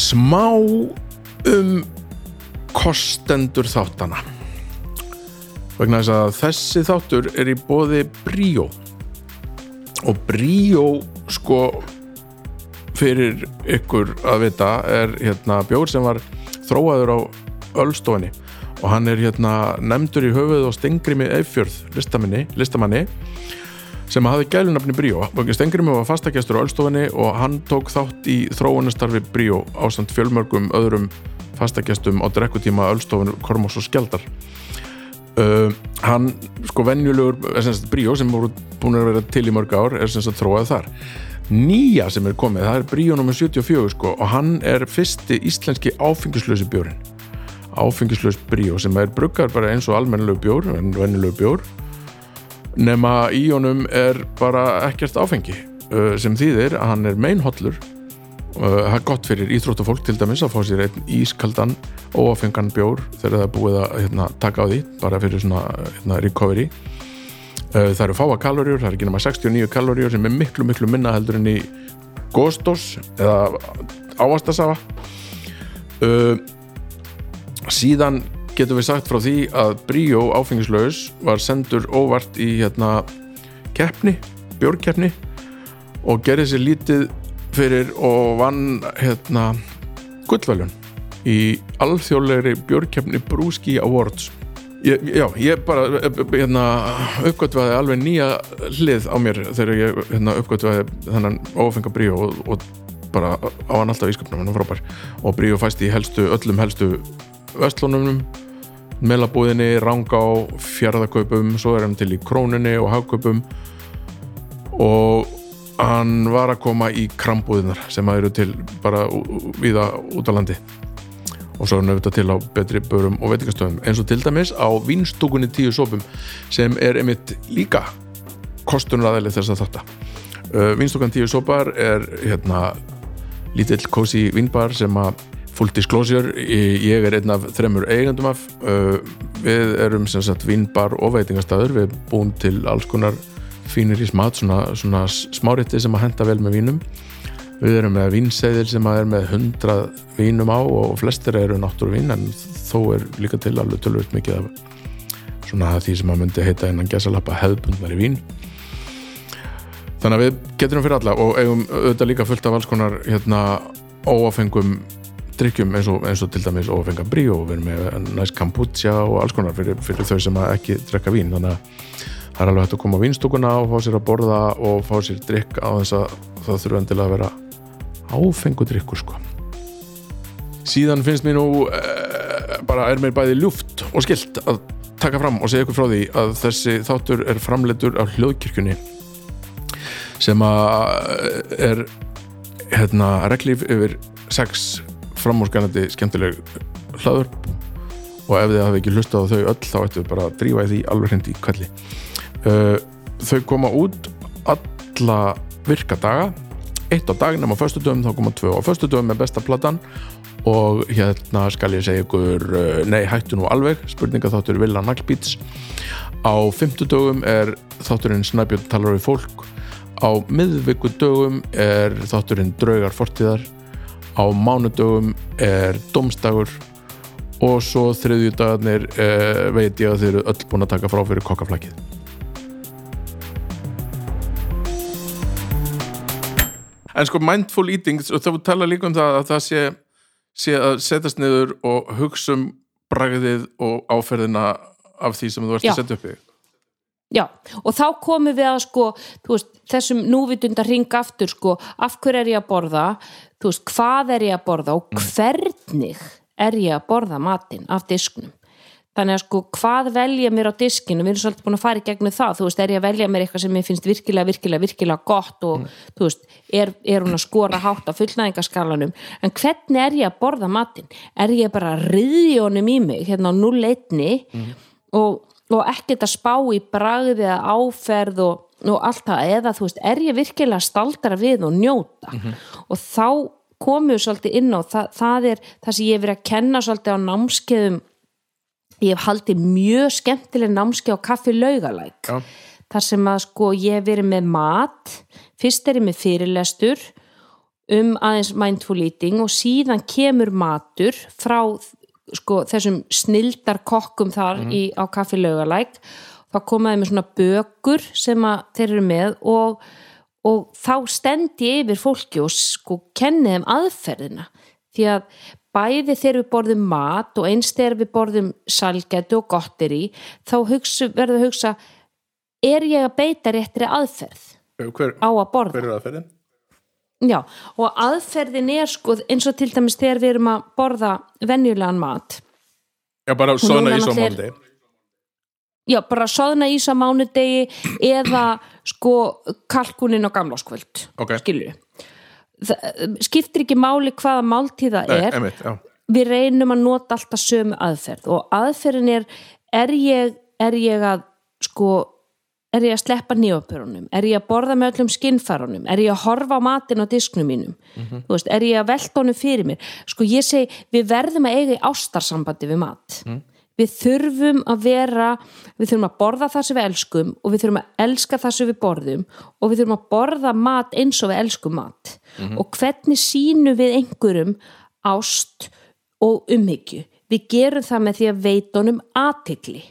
Smá um kostendur þáttana. Vegna þess að þessi þáttur er í bóði Bríó. Og Bríó sko fyrir ykkur að vita er hérna bjór sem var þróaður á Ölstofinni og hann er hérna nefndur í höfuð og Stengrimi Eifjörð listamanni, listamanni sem hafði gælunafni Bríó. Og Stengrimi var fastagestur á Ölstofinni og hann tók þátt í þróunastarfi Bríó ásamt fjölmörgum öðrum fastagestum á drekkutíma Ölstofinu, Kormos og Skjaldar. Uh, hann sko venjulegur, sem sagt Bríó sem voru búin að vera til í mörg ár er sem sagt þróað þar. Nýja sem er komið, það er Bríó nr. 74 sko og hann er fyrsti íslenski áfengislösi bjórin áfengislaus Bríó sem er bruggar bara eins og almennilegu bjór, venjulegu bjór nema í honum er bara ekkert áfengi uh, sem þýðir að hann er meinhollur. Uh, það er gott fyrir íþróttafólk til dæmis að fá sér einn ískaldan óáfengan bjór þegar það er búið að hérna, taka á því bara fyrir svona hérna, recovery. Uh, það eru fáa kaloríur það er ekki nema 69 kaloríur sem er miklu miklu minna heldur en í góðstós eða ávastasafa síðan getum við sagt frá því að Bríó áfengislaus var sendur óvart í hérna keppni, bjórkeppni og gerði sér lítið fyrir og vann hérna gullvæljun í alþjóðlegri bjórkeppni Brúski Awards. Ég, já, ég bara hérna, uppgötvaði alveg nýja hlið á mér þegar ég hérna, uppgötvaði þennan ófenga Bríó og, og bara á hann alltaf ískapnum hann er frábær. Og Bríó fæst í helstu, öllum helstu vestlunum melabúðinni, rangá, fjárðakaupum svo er hann til í króninni og hagkaupum. Og hann var að koma í krambúðinar sem að eru til bara viða út á landi. Og svo er hann auðvitað til á betri börum og veitingastöðum. Eins og til dæmis á vinstúkunni tíu sópum sem er einmitt líka kostunraðileg þess að þátta. Uh, vinstúkan tíu sópar er hérna lítill cozy vinbar sem að full disclosure, ég er einn af þremur eigandum af við erum sem sagt vinbar og veitingastæður við erum búin til alls konar fínir í smat, svona, svona smárétti sem að henda vel með vínum. Við erum með vínseðil sem að er með 100 vínum á og flestir eru náttúruvín en þó er líka til alveg tölvöld mikið af svona því sem að myndi heita innan gesalappa hefðbundnari vín. Þannig að við getum fyrir alla og eigum auðvitað líka fullt af alls konar hérna óafengum drikkjum eins og, eins og til dæmis óafenga brí og við erum með næst kombucha og alls konar fyrir, fyrir þau sem ekki drekka vín. Þannig að það er alveg hægt að koma á vínstúkuna og fá sér að borða og fá sér drikk á þess að það þurfa endilega að vera áfengu drikkur sko. Síðan finnst mér nú eh, bara er mér bæði ljúft og skilt að taka fram og segja ykkur frá því að þessi þáttur er framleitur af hljóðkirkjunni sem að er hérna reglíf yfir sex framúrskanandi skemmtileg hlaðurp og ef þið hafi ekki hlustað á þau öll þá ættu við bara að drífa í því alveg hindi í kvelli uh, þau koma út alla virka daga. Eitt á dag nema á föstudöfum þá koma tvö á föstudöfum með besta platan. Og hérna skal ég segja ykkur uh, nei hættu nú alveg. Spurninga þáttur Villa Naglbíts. Á fymtudögum er þátturinn Snæbjörn talar við fólk. Á miðvikudögum er þátturinn Draugar fortíðar á mánudögum er Dómstagur og svo þriðju dagarnir eh, veit ég að þeir eru öll búin að taka frá fyrir kokkaflækið En sko mindful eating og þá tala líka um það að það sé, sé að setjast niður og hugsa um bragðið og áferðina af því sem þú ert Já. að setja upp í. Já, og þá komum við að sko, þú veist, þessum núvitundar ring aftur sko, af hverju er ég að borða þú veist, hvað er ég að borða og hvernig er ég að borða matinn af disknum þannig að sko, hvað velja mér á diskinu við erum svolítið búin að fara í gegnum það. Þú veist, er ég að velja mér eitthvað sem mér finnst virkilega, virkilega, virkilega gott og þú veist, er, er hún að skora hátt á fullnæðingaskalanum? En hvernig er ég að borða matinn? Er ég bara að riðja honum í mig hérna á 0-1 og, og ekkert að spá í bragði eða áferð og, og allt það eða þú veist, er ég virkilega staldra við og njóta? Og þá komum við svolítið inn á það, það er það sem ég hef verið að kenna svolítið á námskeiðum. Ég hef haldið mjög skemmtileg námskeið á kaffi laugalæk Já. þar sem að sko ég hef verið með mat fyrst er ég með fyrirlestur um aðeins mindful eating og síðan kemur matur frá sko þessum snildar kokkum þar í, á kaffi laugalæk þá komaði með svona bökur sem þeir eru með og, og þá stendi yfir fólki og sko kenni þeim aðferðina. Því að bæði þegar við borðum mat og eins þegar við borðum salgætu og gotteri þá hugsa, verður að hugsa er ég að beita réttri aðferð Hver, á að borða? hver er aðferðin? Já, og aðferðin er sko eins og til dæmis þegar við erum að borða venjulegan mat. Já, bara svona í svo mándi Já, bara soðna ís á mánudegi eða sko kalkunin á gamláskvöld Ok. skilur skiptir ekki máli hvaða máltíða Nei, er. einmitt, já. við reynum að nota alltaf sömu aðferð og aðferðin er er ég, er ég að sko er ég að sleppa nýjapörunum er ég að borða með öllum skinnfærunum? Er ég að horfa á matin á disknum mínum? Þú veist, er ég að velta honum fyrir mér? Sko ég segi, við verðum að eiga í ástarsambandi við mat við þurfum að vera við þurfum að borða það sem við elskum og við þurfum að elska það sem við borðum og við þurfum að borða mat eins og við elskum mat. Og hvernig sínum við einhverjum ást og umhyggju? Við gerum það með því að veita honum athygli.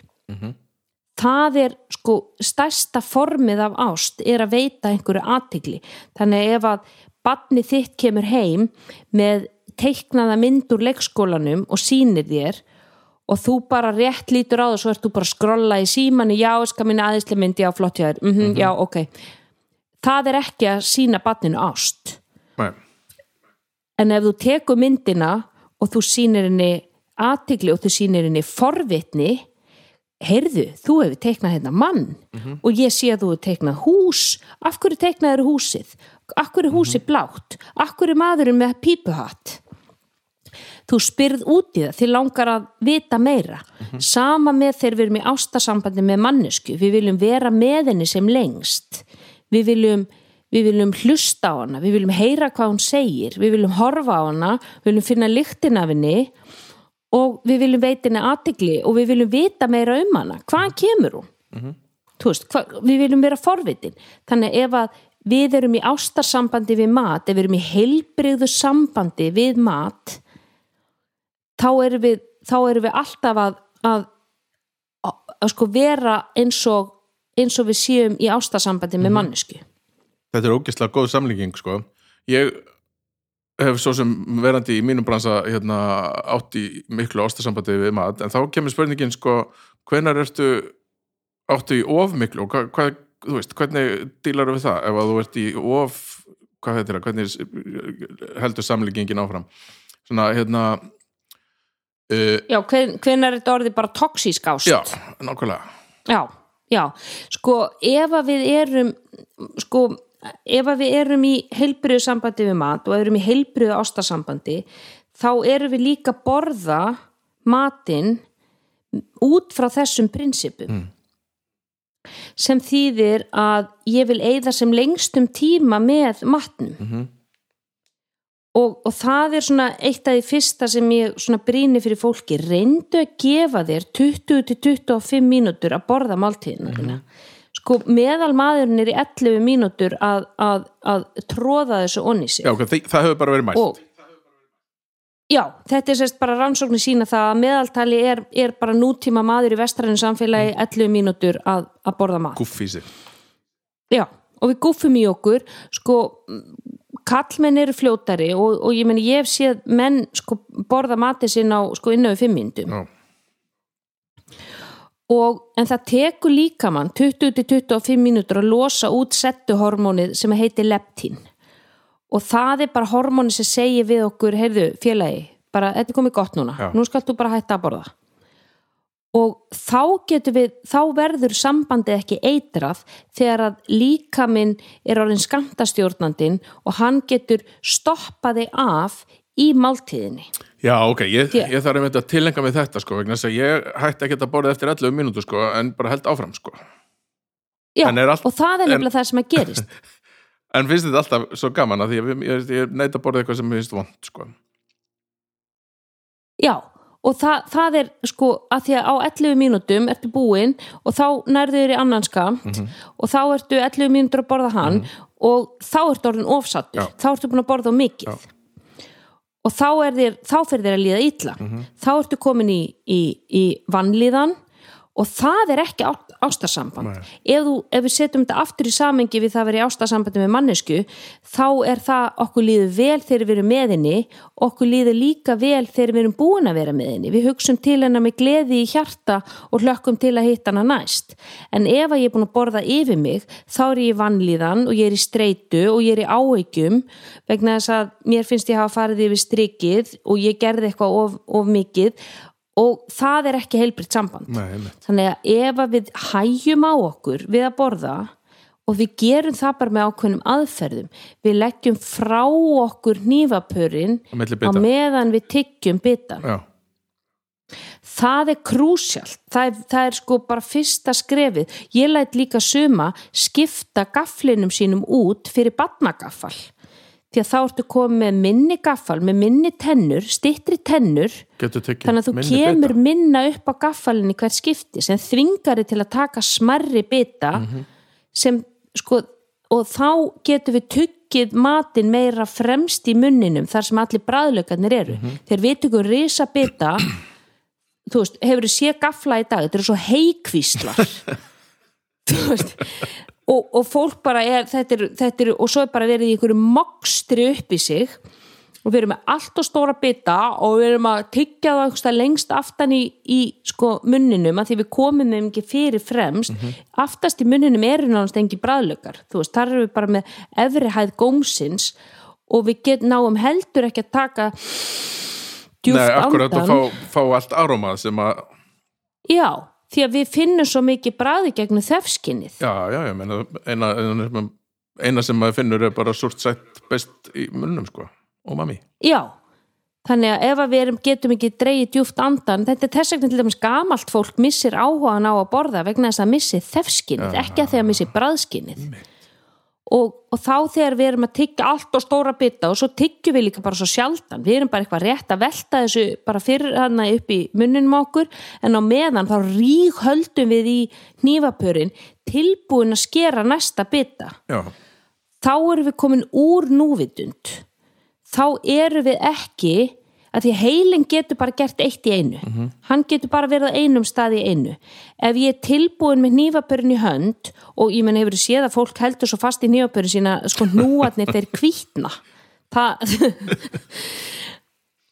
Það er sko stærsta formið af ást er að veita einhverju athygli. Þannig ef að barni þitt kemur heim með teiknaða mynd úr leikskólanum og sýnir þér og þú bara rétt lítur á það svo ert þú bara að skrolla í símanu já, skal minna aðeinslega mynd, já, flott hjá þér. Mm já, ok. Það er ekki að sína barninu ást. Nei. en ef þú tekur myndina og þú sýnir henni athygli og þú sýnir henni forvitni heyrðu, þú hefur teiknað hérna mann. Og ég sé að þú hefur teiknað hús. Af hverju teiknaður húsið? Af hverju er húsið blátt? Af hverju er maðurinn með pípuhatt þú spyrð út í það þið langar að vita meira. Sama með þegar við erum í ástasambandi með mannesku, við viljum vera með henni sem lengst. Við viljum, við viljum hlusta á hana við viljum heyra hvað hún segir við viljum horfa á hana, við viljum finna lyktin af henni og við viljum veita henni aðtigli og við viljum vita meira um hana, hvaðan kemur hún? Þú veist, hva, við viljum vera forvitin. Þannig ef að við erum í ástarsambandi við mat, ef við erum í heilbrigðu sambandi við mat þá erum við, þá erum við alltaf að, að, að, að sko vera eins og, eins og við séum í ástarsambandi með mannesku Þetta er ógeðslega góð samlíking sko. Ég hef svo sem verandi í mínum bransa hérna, átt í miklu ástasambandi við mat, en þá kemur spurningin sko, hvenar ertu áttu í of miklu og hvað, hvað, þú veist, hvernig dílar við það? Ef að þú ert í of hvað heitir það, hvernig heldur samlíkingin áfram? Svona, hérna uh, já, hven, hvenær er þetta orðið bara toxísk ást? Já, nákvæmlega. Já, já, sko ef að við erum sko, ef að við erum í heilbriðu sambandi við mat og erum í heilbriðu ástasambandi þá erum við líka borða matinn út frá þessum prinsipum. Mm. sem þýðir að ég vil eigða sem lengstum tíma með matnum. Mhm. Og, og það er svona eitt af því fyrsta sem ég svona brýni fyrir fólki. Reyndu að gefa þér 20-25 mínútur að borða máltíðina þína. Sko meðal maðurinn er í 11 mínútur að, að, að tróða þessu onni sig. Já, ok, það, hefur bara verið mælt. Og já, þetta er sérst bara rannsóknir sína það að meðaltali er, er bara nútíma maður í vestræðinu samfélagi 11 mínútur að, að borða mat. Guffísi já, og við gúfum í okkur. Sko, kallmenn eru fljótari og, og ég meni ég hef séð menn sko borða matið sinn á sko 5 mínútum. Já, og, en það tekur líka mann 20-25 mínútur að losa út settuhormónið sem heitir leptín. Og það er bara hormónið sem segir við okkur, heyrðu félagi bara, þetta er komið gott núna, Já. nú skalt þú bara hætta að borða og þá getur við, þá verður sambandið ekki eitrað þegar að líkaminn er orðin skamtastjórnandinn og hann getur stoppaði af í máltíðinni. Já, ok, ég, Ég- þarf einmitt að tilenga mig þetta sko, vegna þess að ég hætti ekki að borða eftir 11 mínútur sko, en bara held áfram sko. Já, allt- og það er en- nefnilega það sem að gerist. En finnst þetta alltaf svo gaman að því ég, ég, ég neita að borða eitthvað sem finnst vond sko? Já, og það, það er sko að því að á 11 mínútum ertu búinn og þá nærðu þér í annan skamt og þá ertu 11 mínútur að borða hann og þá ertu orðin ofsattur, Já. þá ertu búin að borða mikið. Já. og þá þá fyrir þér að líða illa. Þá ertu komin í, í, í vannlíðan og það er ekki á- ástarsamband. Ef, þú, ef við setjum þetta aftur í samengi við það að vera í ástarsambandi með mannesku þá er það okkur líður vel þegar við erum með henni okkur líður líka vel þegar við erum búin að vera með henni. Við hugsum til hennar með gleði í hjarta og hlökkum til að hitta hana næst. En ef að ég er búin að borða yfir mig þá er ég í vannlíðan og ég er í streitu og ég er í áhyggjum vegna þess að mér finnst ég hafa farið yfir strikið og ég gerði eitthvað of, of mikið og það er ekki heilbritt samband Nei. Þannig að ef við hægjum á okkur við að borða og við gerum það bara með ákveðnum aðferðum, við leggjum frá okkur nývapörin Á meðan við tyggjum bitan. já, Það er krúsjalt, það er, það er sko bara fyrsta skrefið. Ég læt líka suma skipta gaflinum sínum út fyrir batnagaffal. Því að þá ertu komið með minni gaffal, með minni tennur, stittri tennur þannig að þú kemur bita. minna upp á gaffalinni hvert skipti sem þvingari til að taka smarri bita Mhm. sem sko og þá getur við tuggið matinn meira fremst í munninum þar sem allir bræðlökarnir eru Mhm. þegar við tökum risa bita þú veist, hefur þú sé gafla í dag þetta eru svo heikvíslar þú veist og, og fólk bara er þetta er, þetta er, og svo er bara verið í einhverju mokstri upp í sig. Og við erum með allt og stóra bita og við erum að tyggja það lengst aftan í, í sko, munninum að því við komum þeim ekki fyrir fremst. Aftast í munninum eru náttúrulega engi bræðlökar þú veist, þar erum við bara með efri hæð gómsins og við get, náum heldur ekki að taka djúft Nei, akkurat andan að fá, fá allt arómað sem að Já, því að við finnum svo mikið bræði gegnum þefskinnið. já, já, ég meina eina, eina, sem maður finnur er bara súrt sætt best í munnum sko og mami Já, þannig að ef að við erum, getum ekki dreigið djúft andan, þetta er þess vegna til dæmis gamalt fólk missir áhugan á að borða vegna þess að missi þefskinnið, ekki að þegar missi bræðskinnið. Og, og þá þegar við erum að tyggja allt og stóra bita og svo tyggjum við líka bara svo sjaldan við erum bara eitthvað rétt að velta þessu bara fyrir hana upp í munninum á okkur en á meðan þá rík höldum við í hnífapörin tilbúin að skera næsta já, þá erum við komin úr núvitund. Þá erum við ekki að því heilin getur bara gert eitt í einu. Hann getur bara verið á einum stað í einu. Ef ég er tilbúin með nýfapörin í hönd og ég menn hefur séð að fólk heldur svo fast í nýfapörin sína sko núatnir þeir kvítna það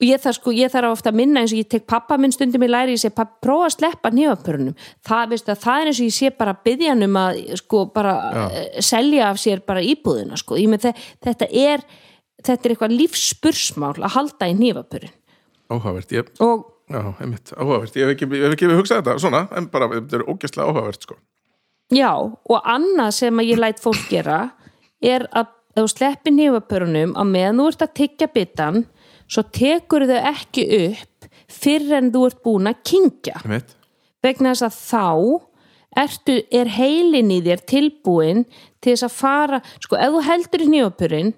ég þarf sko, ég þarf ofta að minna eins og ég tek pappa minn stundum í læri, ég segi pappa, prófa að sleppa nýfapörunum, það, veistu, að það er eins og ég sé bara byggjanum að sko bara uh, selja af sér bara íbúðina sko, ég með þetta er þetta er eitthvað lífspursmál að halda í nýfapörin áhugavert ég, og Já, einmitt, áhugavert, ég hef ekki, ég hef ekki hugsað þetta svona, en bara, þetta er ógæslega áhugavert sko. Já, og annað sem að ég læt fólk gera er að þú sleppir nýfapörunum að meðan þú ert að tyggja bitan svo tekur þau ekki upp fyrir en þú ert búin að kingja einmitt, vegna þess að þá ertu, er heilin í þér tilbúin til þess að fara sko, ef þú heldur í nýfapörin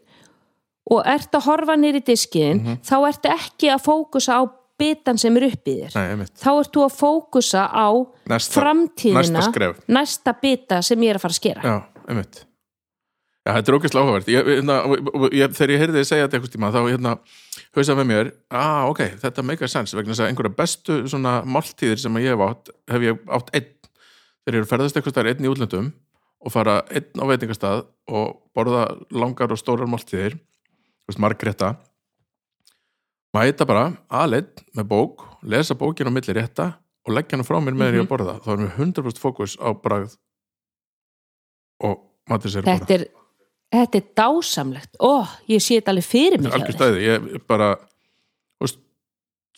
og ert að horfa nýri diskiðin þá ertu ekki að fókusa á bitan sem er upp í þér. Nei, þá ert þú að fókusa á Næsta- framtíðina næsta næsta bita sem ég er að fara að skera. Já, einmitt. Já, þetta er ógæslega áhugavert. Hérna, Þegar ég heyrði þið segja þetta eitthvað tíma þá hérna, hausaði með mér ah, ok, þetta make a sense vegna þess að einhverja bestu svona máltíðir sem ég hef átt hef ég átt einn. Þegar ég er ferðast eitthvað stær einn í útlöndum og fara einn á veitingastað og borða langar og stórar máltíðir veist, margrétta mæta bara aðleitt með bók lesa bókin á milli rétta og leggja hana frá mér með því að borða. Þá erum við 100% fókus á bragð og matur sér þetta er, þetta er dásamlegt. Ó, ég sé þetta alveg fyrir mig þér. stæði, ég bara veist,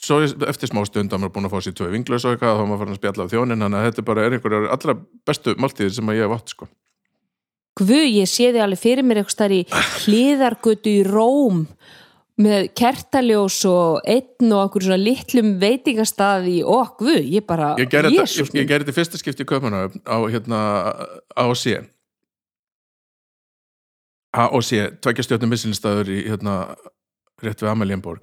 svo ég, eftir smá stund að maður er búin að fá sér tvö vinglaus og eitthvað þá er maður farin að spjalla á þjónin, þannig að þetta bara er einhverjar allra bestu máltíðir sem að ég hef átt sko. Guð, ég sé þið alveg fyrir mér eitthvað í hliðargötu í Róm með kertaljós og einn og okkur svona litlum veitingastaði og guð, ég bara ég gerði þetta, þetta fyrsta skipti í Kaupmanna á hérna á sé á sé, tveggja stjórnum missinstaður í hérna rétt við Amalienborg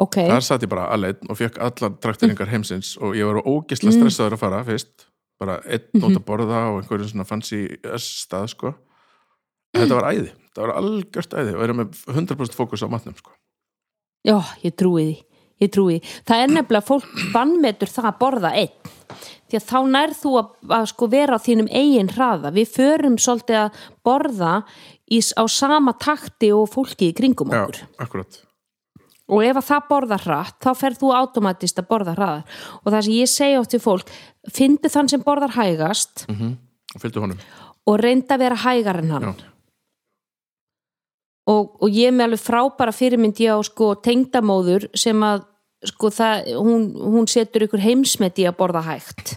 ok, þar satt ég bara alveg og fekk allar trakteringar heimsins og ég var ógisla Mm. stressaður að fara fyrst bara einn nót að borða og einhverjum svona fancy stað sko. Þetta var æði, þetta var algjört æði. Og erum með 100% fókus á matnum sko. Já, ég trúi því. Ég trúi því, það er nefnilega fólk vannmetur það að borða einn. Því að þá nærð þú að, að sko vera á þínum eigin hraða, við förum svolítið að borða í, á sama takti og fólki í kringum já, okkur. akkurat og ef að það borða hratt þá ferð þú automatist að borða hraðar. Og það sem ég segi oft til fólk fyndu þann sem borðar hægast fylgdu honum. og reynda að vera hægar en hann. Og, og ég er með alveg frábæra fyrirmyndi á sko tengdamóður sem að sko það, hún, hún setur ykkur heimsmet í að borða hægt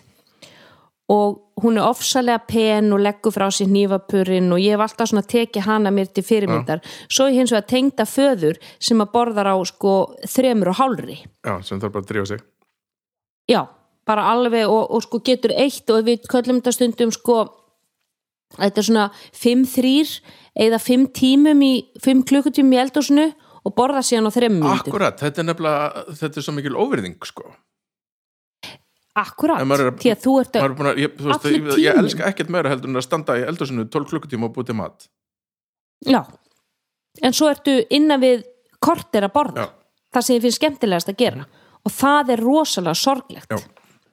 og hún er ofsalega pen og leggur frá sér nýfapurinn og ég hef alltaf svona tekið hana mér til fyrirmyndar. Svo ég hins vegar tengda föður sem að borðar á sko þremur og hálfri. Já, sem þarf bara að drífa sig. Já, bara alveg og, og sko getur eitt og við köllum þetta stundum sko þetta er svona 5-3 eða 5 tímum í 5 klukkutímum í eldhúsinu og borða síðan á 3 minútum. akkurat, þetta er nefnilega þetta er svo mikil óvirðing sko Að- því að þú ert að, að, ég, þú veist, ég, ég elska ekkert meira heldur en að standa í eldhúsinu 12 klukkutíma og búið til mat. Já. En svo ertu innan við kortir að borða, Já. það sem þið finnst skemmtilegast að gera. Og það er rosalega sorglegt. já,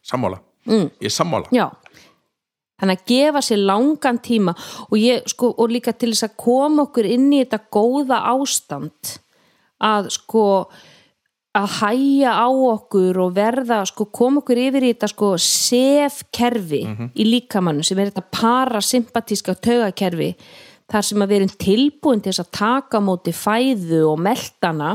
sammála, Mm. ég er sammála. Já, þannig að gefa sér langan tíma. Og, ég, sko, og líka til þess að koma okkur inn í þetta góða ástand að sko að hæja á okkur og verða sko koma okkur yfir í þetta sko sef kerfi í líkamannu sem er þetta parasympatíska taugakerfi þar sem að við erum tilbúin til þess að taka móti fæðu og meltana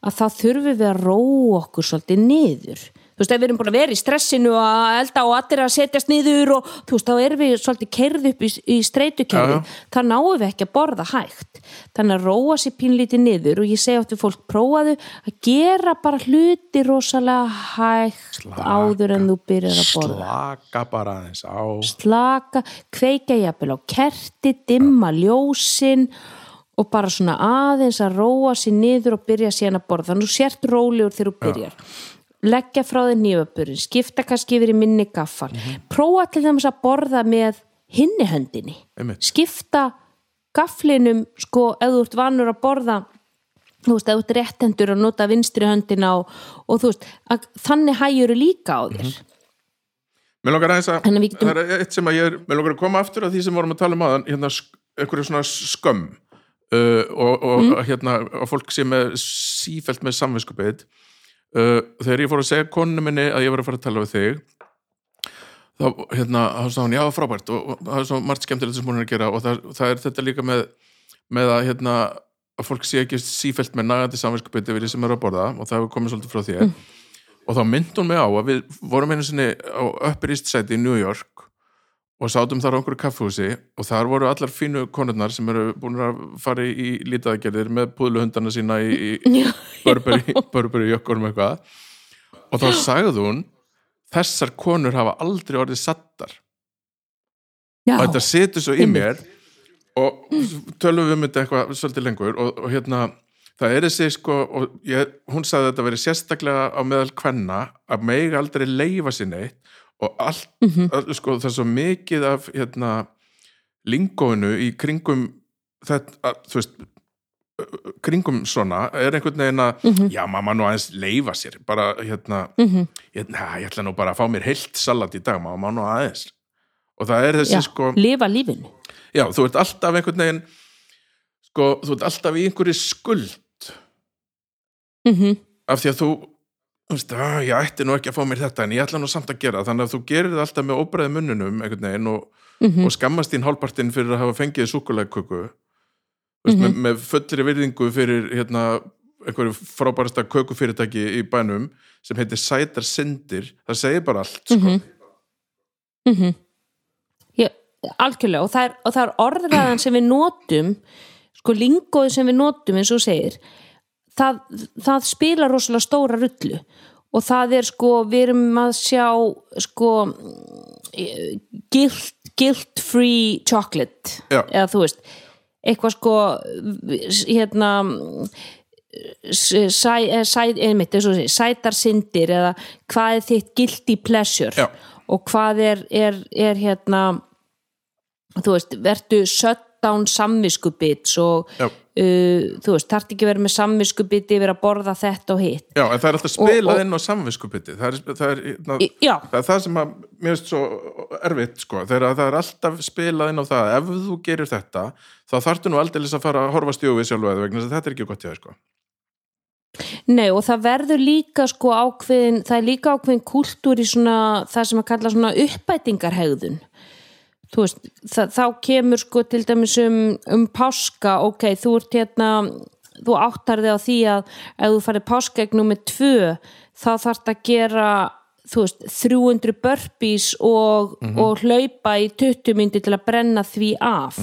að þá þurfum við að róa okkur svolítið niður þú veist, ef við erum búin að vera í stressinu að elda og allir að setjast niður og þú veist, þá erum við svolítið kerð upp í, í streitukerfi, Já, já. þá náum við ekki að borða hægt. Þannig að róa sér pínlítið niður og ég segi átti fólk prófaðu að gera bara hluti rosalega hægt Slaka. áður en þú byrjar að borða. Slaka bara aðeins á. Slaka, kveika jafnvel á kerti, dimma ljósin og bara svona aðeins að róa sér niður og byrja síðan að borða. Þannig að þú sért rólegur þegar þú byrjar leggja frá þér nýfaburinn skipta kannski yfir í minni gaffal prófa til þess að borða með hinni höndinni Einmitt. skipta gafflinum sko ef þú ert vanur að borða þú veist, ef þú ert réttendur að nota vinstri höndina og, og þú veist, að, þannig hægjur líka á þér Mér langar að, Þannig að við getum- það er eitt sem að ég er, mér langar að koma aftur að því sem vorum að tala um aðan, hérna, einhverju svona skömm uh, og, og Mm. hérna, að fólk sé með sífælt með samvinskupið. Uh, þegar ég fór að segja konunum minni að ég var að fara að tala við þig, þá, hérna, þá sagði hún, já, frábært og, og það er svo margt skemmtilegt sem hún er að gera og það, það er þetta líka með, með að, hérna, að fólk sé ekki sífælt með nagandi samvinskupið yfir því sem er að borða og það hefur komið svolítið frá þér. og þá hún mig á að við vorum einu sinni á Side í New York og sátum þar á einhverju kaffhúsi og þar voru allar fínu konurnar sem eru búin að fara í lítaðagerðir með púðluhundana sína í, í Burberry jökkurum eitthvað. Og þá sagði hún þessar konur hafa aldrei orðið sattar já, og þetta setur svo í mér og tölum við um þetta eitthvað svolítið lengur og, og hérna það er þessi sko og ég, hún sagði að þetta verið sérstaklega á meðal kvenna að megi aldrei leifa sér neitt og allt, Mhm. all, sko það er svo mikið af hérna lingóinu í kringum þetta, þú veist kringum svona er einhvern veginn að Mhm. já, maður má nú aðeins leifa sér bara hérna, Mhm. ég, na, ég ætla nú bara að fá mér heilt salat í dag, maður má nú aðeins og það er þessi já, sko lifa lífinu já, þú ert alltaf einhvern veginn sko, þú ert alltaf í einhverju skuld mm af því að þú að, ég ætti nú ekki að fá mér þetta en ég ætla nú samt að gera þannig að þú gerir það alltaf með óbræði munnunum veginn og, Mhm. og skammast þín hálpartinn fyrir að hafa fengið súkulegköku mm Mhm. með, með fullri virðingu fyrir hérna einhverju frábærasta kökufyrirtæki í bænum sem heitir Sætar Sindir það segir bara allt sko. Mhm. mm Já, algjörlega og það, er, er orðræðan sem við notum sko lingóið sem við notum eins og segir það, það spilar rosalega stóra rullu og það er sko við erum að sjá sko guilt, guilt free chocolate Já. eða þú veist eitthvað sko hérna sæ, sæ, einmitt, eins og þú segir, sætar syndir eða hvað er þitt guilty pleasure Já. og hvað er, er, er hérna þú veist, vertu shutdown samviskubits og Já. Uh, þú veist, þarf ekki vera með samviskubit yfir að borða þetta og hitt. Já, en það er alltaf spilað inn á samviskupiti það er, það er, hérna, Í- það er það sem að mér finnst svo erfitt sko, þegar það er alltaf spilað inn á það ef þú gerir þetta, þá þarftu nú aldrei að fara að horfa stjófið sjálfu eða vegna þetta er ekki gott hjá þér sko. nei og það verður líka sko ákveðin, það er líka ákveðin kúltúr í svona, það sem að kalla svona uppbætingarhegðun. þú veist, það, þá kemur sko til dæmis um, um páska. Ok, þú ert hérna þú áttar þig á því að ef þú farið páskaegnum með tvö þá þarf að gera þú veist, 300 burpees og, og hlaupa í 20 myndi til að brenna því af.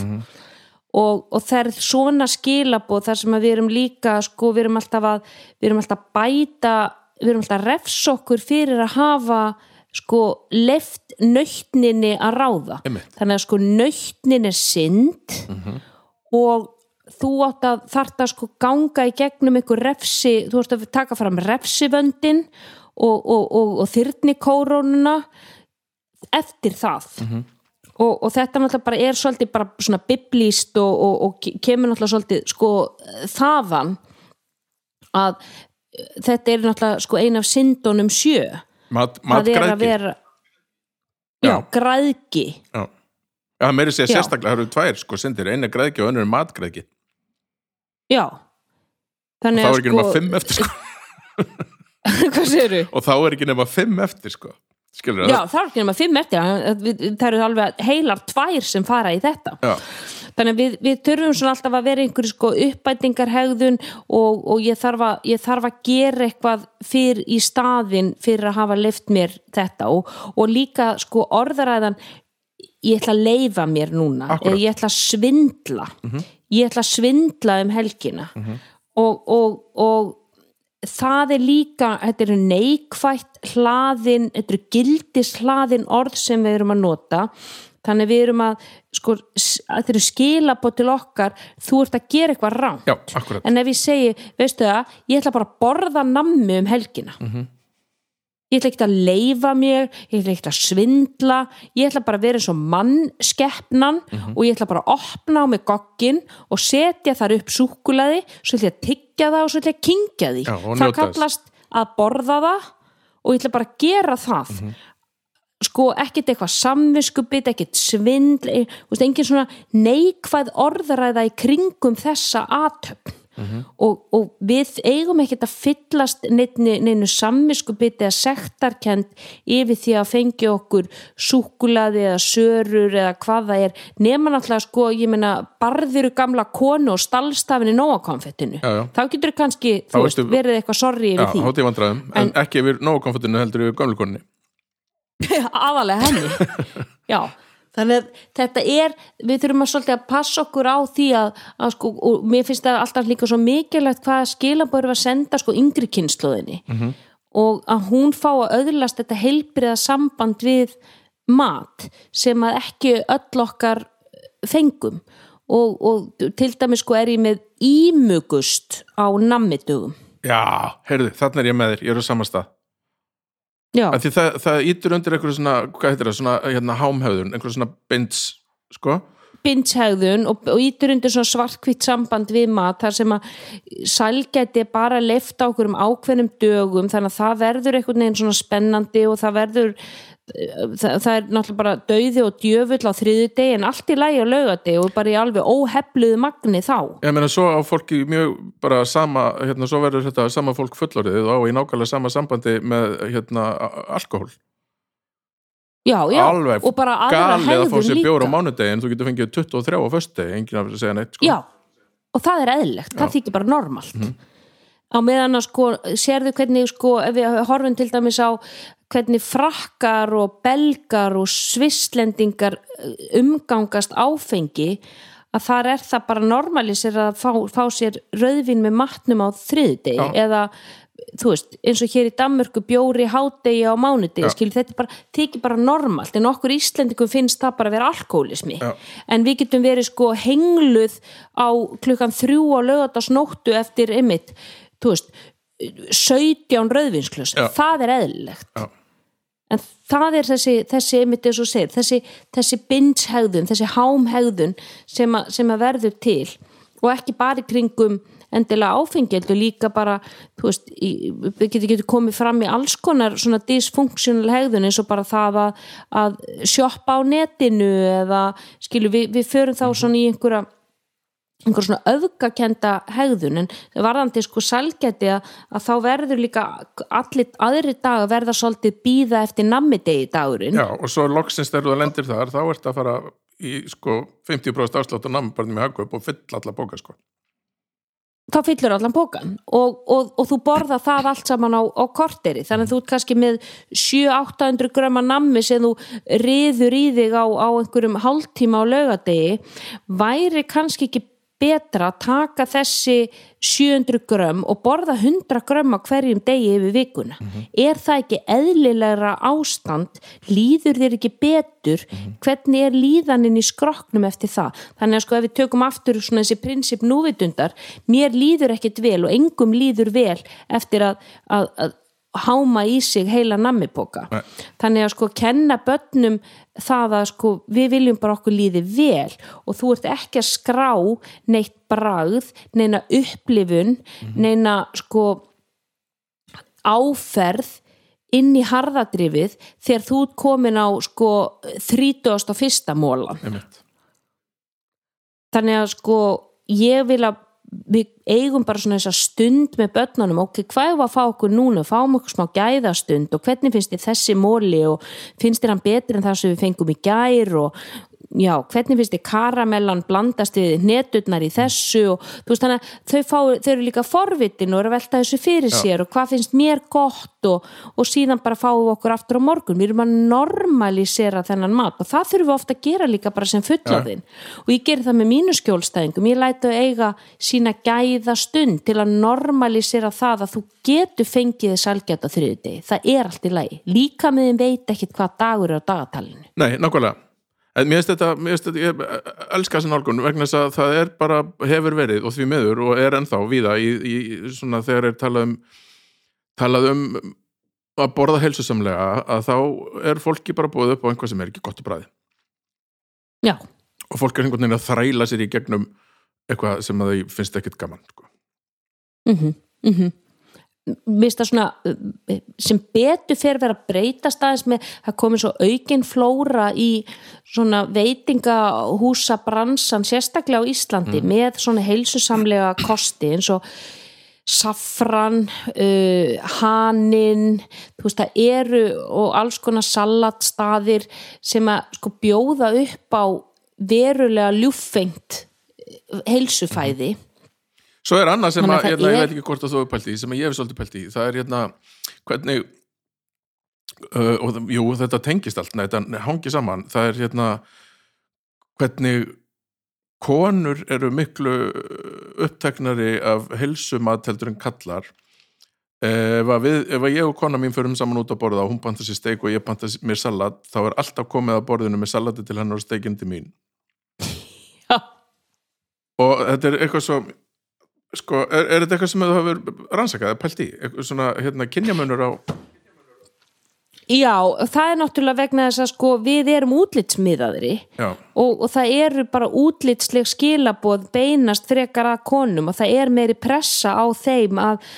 Og, og það er svona skilabóð þar sem við erum líka sko, við erum alltaf að við erum alltaf að bæta við erum alltaf að refsa okkur fyrir að hafa sko left nöytninni að ráða. Einmitt. þannig að sko nöytnin er synd og þú átt að þarft að sko ganga í gegnum einhver refsi, þú átt að taka fram refsivöndin og, og, og, og þyrnikórónuna eftir það. Og, og þetta náttúrulega bara er svolítið bara svona biblíst og, og, og kemur náttúrulega svolítið sko þaðan að þetta er náttúrulega sko ein af syndunum sjö Mat, það er að vera já, græðgi. Já, það meiri segja Já. sérstaklega, það eru tvær sko sindir, einu er græðki og önnur matgræðki já. Og þannig þá að er ekki nema fimm eftir sko. Og þá er ekki nema fimm eftir sko skilur Já, það er ekki nema fimm eftir það eru alveg heilar tvær sem fara í þetta. Já. þannig að við, við þurfum svona alltaf að vera einhverju sko uppbætingarhegðun og, og ég, þarf að, ég þarf að gera eitthvað fyrir í staðin fyrir að hafa leift mér þetta. Og, og líka sko orðaræðan ég ætla að leifa mér núna. Akkúrat. eða ég ætla að svindla. Ég ætla að svindla um helgina. Og, og, og það er líka, þetta eru neikvætt hlaðin, þetta eru gildis hlaðin orð sem við erum að nota. Þannig við erum að sko, þetta eru skilabót til okkar þú ert að gera eitthvað rangt. Já, en ef ég segi, veistu það ég ætla bara að borða nammi um helgina ég ætla ekki að leifa mér ég ætla ekki að svindla ég ætla bara að vera eins og mannskeppnan og ég ætla bara að opna á mig goggin og setja þar upp súkulaði svo ætla ég að tyggja það og svo ætla ég að kingja því. Já, það njóta þess. kallast að borða það og ég ætla bara að gera það. Sko ekkert eitthvað samviskubit ekkert svindl veist, engin svona neikvæð orðræða í kringum þessa aðtöfn og, og við eigum ekkert að fyllast neinu, neinu sammiskubiti eða sektarkend yfir því að fengi okkur súkulaði eða sörur eða hvað það er. Nema náttúrulega sko, ég meina barðiru gamla konu og stallstafin í nóakonfettinu. Já, já. þá getur kannski, Þá veist, verið eitthvað sorri Já, yfir því. hátíð vandræðum, en, ekki yfir nógu heldur yfir gömlukonni aðalega henni. Já, þannig að þetta er við þurfum að svolítið að passa okkur á því að, að sko, og mér finnst það alltaf líka svo mikilvægt hvað skilabóður við að senda sko yngri kynnslóðinni -hmm. og að hún fá að öðlast þetta heilbriða samband við mat sem að ekki öll okkar fengum. Og, og til dæmis sko er ég með ímugust á nammitugum Já, heyrðu, þannig er ég með þér, ég er á sama stað já, Af Því það, það ítur undir einhverju svona, hvað heitir það, svona hérna, hámhöðun, einhverju svona binds, sko. Bindshegðun og, og ítur undir svona svartkvitt samband við mat þar sem að sælgæti bara lefta okkur um ákveðnum dögum þannig að það verður einhvern veginn svona spennandi og það verður það, það er náttúrulega bara dauði og djöfull á þriðu degi en allt í lægi á laugati og bara í alveg óhefluðu magni þá. Ég meina, svo á fólki mjög bara sama, hérna, svo verður þetta sama fólk fullorðið og á í nákvæmlega sama sambandi með, hérna, alkohól. Já, já, Alveg og bara aðra galið að fá sér bjór á líka. mánudegi en þú getur fengið 23 á föstudegi, enginn að segja neitt, sko. Já, og það er eðlilegt, það þykir bara normalt á meðan að sko sérðu hvernig sko, ef við horfum til dæmis á hvernig frakkar og belgar og svisslendingar umgangast áfengi að þar er það bara normalisir að fá, fá sér rauðvin með matnum á þriðdegi eða þú veist, eins og hér í Danmörku bjóri hádegi á mánudegi, skil þetta bara, þykir bara normalt, en okkur Íslendingum finnst það bara að vera alkoholismi Já. en við getum verið sko hengluð á klukkan þrjú á lögadagsnóttu eftir ymmit, þú veist 17 rauðvinsklöss Já. það er eðlilegt Já. en það er þessi, þessi ymmit eins og segir, þessi, þessi bindshegðun þessi hámhegðun sem, að- sem að verður til og ekki bara í kringum endilega áfengi heldur líka bara, þú veist við getum getur komið fram í alls konar svona dysfunctional hegðun eins og bara það að, að sjoppa á netinu eða skilju, við, við förum þá svona í einhverja einhver svona öfgakenda hegðun en varðandi sko sælgæti að, að þá verður líka allir aðri dag að verða svolítið býða eftir nammidegi dagurinn. Já, og svo loksins þegar þú lendir þar, þá ert að fara í, sko, 50% afslátt á namnbarnum í hagkaup og fyll alla bóka, sko. Þá fyllur allan bókan og, og, og þú borða það allt saman á, á korteri. Þannig að þú ert kannski með 700-800 gröma nammi sem þú riður í þig á, á einhverjum hálftíma á laugadegi væri kannski ekki betra að taka þessi 700 grömm og borða 100 grömm á hverjum degi yfir vikuna. Er það ekki eðlilegra ástand? Líður þér ekki betur? Hvernig er líðanin í skroknum eftir það? Þannig að sko ef við tökum aftur svona þessi prinsip núvitundar mér líður ekkit vel og engum líður vel eftir að, að, að háma í sig heila nammipoka. Þannig að sko kenna börnum það að sko við viljum bara okkur líði vel og þú ert ekki að skrá neitt bragð, neina upplifun, neina sko áferð inn í harðadrifið þegar þú ert komin á sko 31. mólan þannig að sko ég vil að við eigum bara svona þessa stund með börnunum, ok, hvað var að fá okkur núna? Fáum okkur smá gæðastund og hvernig finnst þér þessi móli og finnst þér hann betur en það sem við fengum í gær og já, hvernig finnst þér karamellan blandast við neturnar í þessu og þú veist þannig að þau, fá, þau eru líka forvitin og eru að velta þessu fyrir Já. sér og hvað finnst mér gott og, og síðan bara fáum við okkur aftur á morgun. Við erum að normalisera þennan mat og það þurfum við ofta að gera líka bara sem fullorðin. Og ég ger það með mínu skjólstæðingum. Ég lætu eiga sína gæða stund til að normalisera það að þú getur fengið þess algjört á þriði það er allt í lagi, líka með þeim veit ekkit hvað dagur er á dagatalinu. Nei, nákvæmlega En mér finnst þetta, mér finnst þetta, ég elska þessi nálgun vegna þess að það er bara, hefur verið og því miður og er ennþá víða í, í svona þegar er talað um talað um að borða heilsusamlega að þá er fólki bara búið upp á einhvað sem er ekki gott að bræði Já, og fólk er einhvern veginn að þræla sér í gegnum eitthvað sem að þau finnst ekkit gaman sko. mhm, mhm mista svona uh, sem betur fyrir vera að breytast aðeins með það komið svo aukin flóra í svona veitingahúsa bransan sérstaklega á Íslandi með svona heilsusamlega kosti eins og safran, uh, hanin, þú veist það eru og alls konar salatstaðir sem að sko bjóða upp á verulega ljúffengt heilsufæði Svo er annað sem að, hérna, ég er- veit ekki hvort að þú er pælt í, sem ég hef svolítið pælt í, það er hérna, hvernig, uh, og jú, þetta tengist allt, nei, þetta hangi saman, það er hérna, hvernig konur eru miklu uppteknari af heilsumat heldur en kallar. Ef að, við, ef að ég og kona mín förum saman út að borða og hún panta sér steik og ég panta mér salat, þá er alltaf komið að borðinu með salati til hennar og steikinn til mín. Já. og þetta er eitthvað svo sko, er, er þetta eitthvað sem þú hefur rannsakað, eða pælt í, eitthvað svona hérna kynjamunur á, Já, það er náttúrulega vegna þess að sko við erum útlitsmiðaðri já, og, og það eru bara útlitsleg skilaboð beinast frekar að konum og það er meiri pressa á þeim að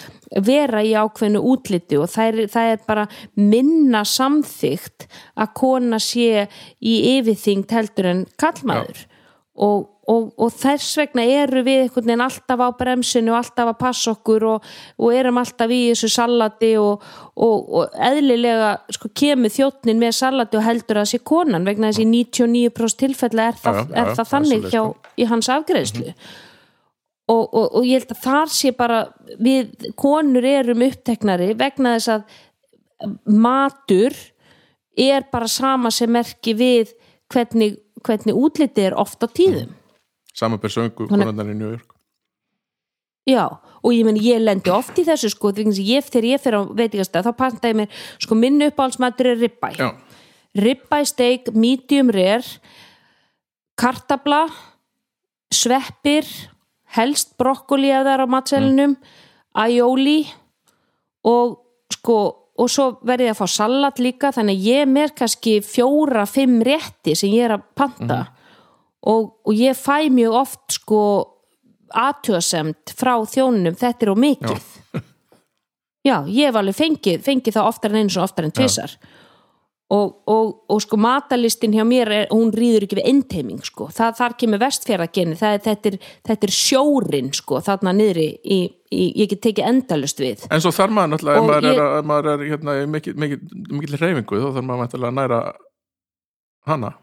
vera í ákveðnu útliti og það er, það er bara minna samþygt að kona sé í yfirþyngd heldur en kallmaður og, og, og þess vegna eru við einhvern veginn alltaf á bremsinu og alltaf að passa okkur og, og erum alltaf í þessu salati og, og, og eðlilega sko, kemur þjóttnin með salati og heldur að sé konan vegna þessi 99% tilfella er það, já, já, er það það þannig hjá sko. í hans afgreðslu og, og, og ég held að þar sé bara við konur erum uppteknari vegna þess að matur er bara sama sem merki við hvernig, hvernig útlitið er oft á tíðum samanber söngu konarnar í New York. Já, og ég meni ég lendi oft í þessu sko, því að ég, þegar ég fer á veitingastæð þá panta ég mér, sko minn uppáhaldsmatur er ribbæ, ribbæ steik medium rare kartabla sveppir helst brokkoli að það er á matselinum aioli og sko og svo verði ég að fá salat líka þannig að ég er mér kannski fjóra, fimm rétti sem ég er að panta og, og ég fæ mjög oft sko aðtjóðsemt frá þjónunum þetta er á mikið. Já. ég hef alveg fengið, fengið það oftar en eins og oftar en tvisar og, og, og sko matalistin hjá mér er, hún rýður ekki við einteiming sko, það, þar kemur er- þetta, er, þetta er sjórin sko, þarna niðri í, í, ég get tekið endalust við. En svo þarf maður náttúrulega, ef maður er, maður er hérna, í mikil, mikil, mikil reyfingu þá þarf maður mættilega að næra hana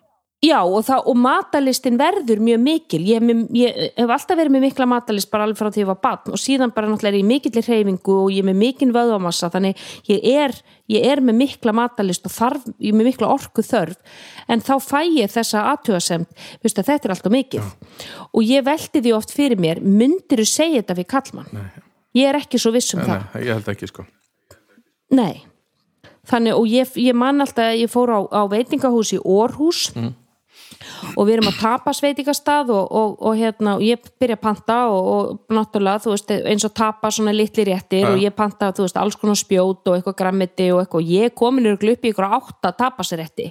Já og, það, og matalistin verður mjög mikil. Ég, ég hef alltaf verið með mikla matalist bara alveg frá því ég var barn og síðan bara náttúrulega er ég í mikillir hreyfingu og ég er með mikinn vöðvamassa þannig ég er, ég er með mikla matalist og þarf, ég er með mikla orku þörf en þá fæ ég þessa aðtjóðasemt, að þetta er alltaf mikið. Og ég velti því oft fyrir mér myndiru segja þetta við kallmann Nei. ég er ekki svo viss um Nei, það. nei, ég held ekki sko. Nei, þannig og ég, ég man alltaf að ég fór á, á veitingahús í Orhús og við erum að tapas veitingastað og, og, og hérna, og ég byrja að panta og, og náttúrulega, þú veist, eins og tapa svona litli réttir Ja. og ég panta, þú veist, alls konar spjót og eitthvað grammiti og eitthvað, og ég komin upp í eitthvað átta tapasrétti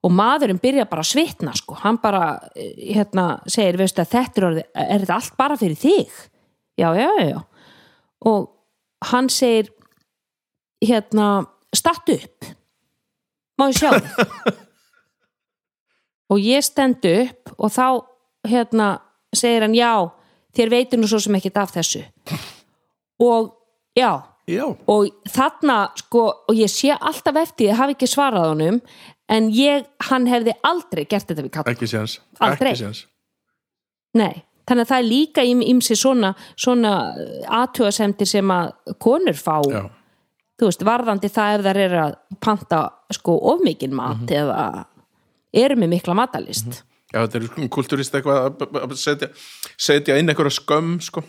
og maðurinn byrja bara að svitna sko, hann bara, eh, hérna segir, veistu að þetta er er þetta allt bara fyrir þig? Já, já, já, já. Og hann segir hérna, statt upp. Má ég sjá þig og ég stend upp og þá hérna segir hann já, þér veitur nú svo sem ekkert af þessu. Og já, Já, og þarna sko, og ég sé alltaf eftir ég hafi ekki svarað honum en ég, hann hefði aldrei gert þetta við kall ekki séns. Aldrei. Ekki séns. Nei, þannig að það er líka ímsi svona, svona aðtjóðasemdir sem að konur fá. Já, þú veist, varðandi það ef þær eru að panta sko ofmikinn mat Mhm. eða eru með mikla matalist Já þetta er sko kulturist eitthvað að- setja, setja inn einhverja skömm sko.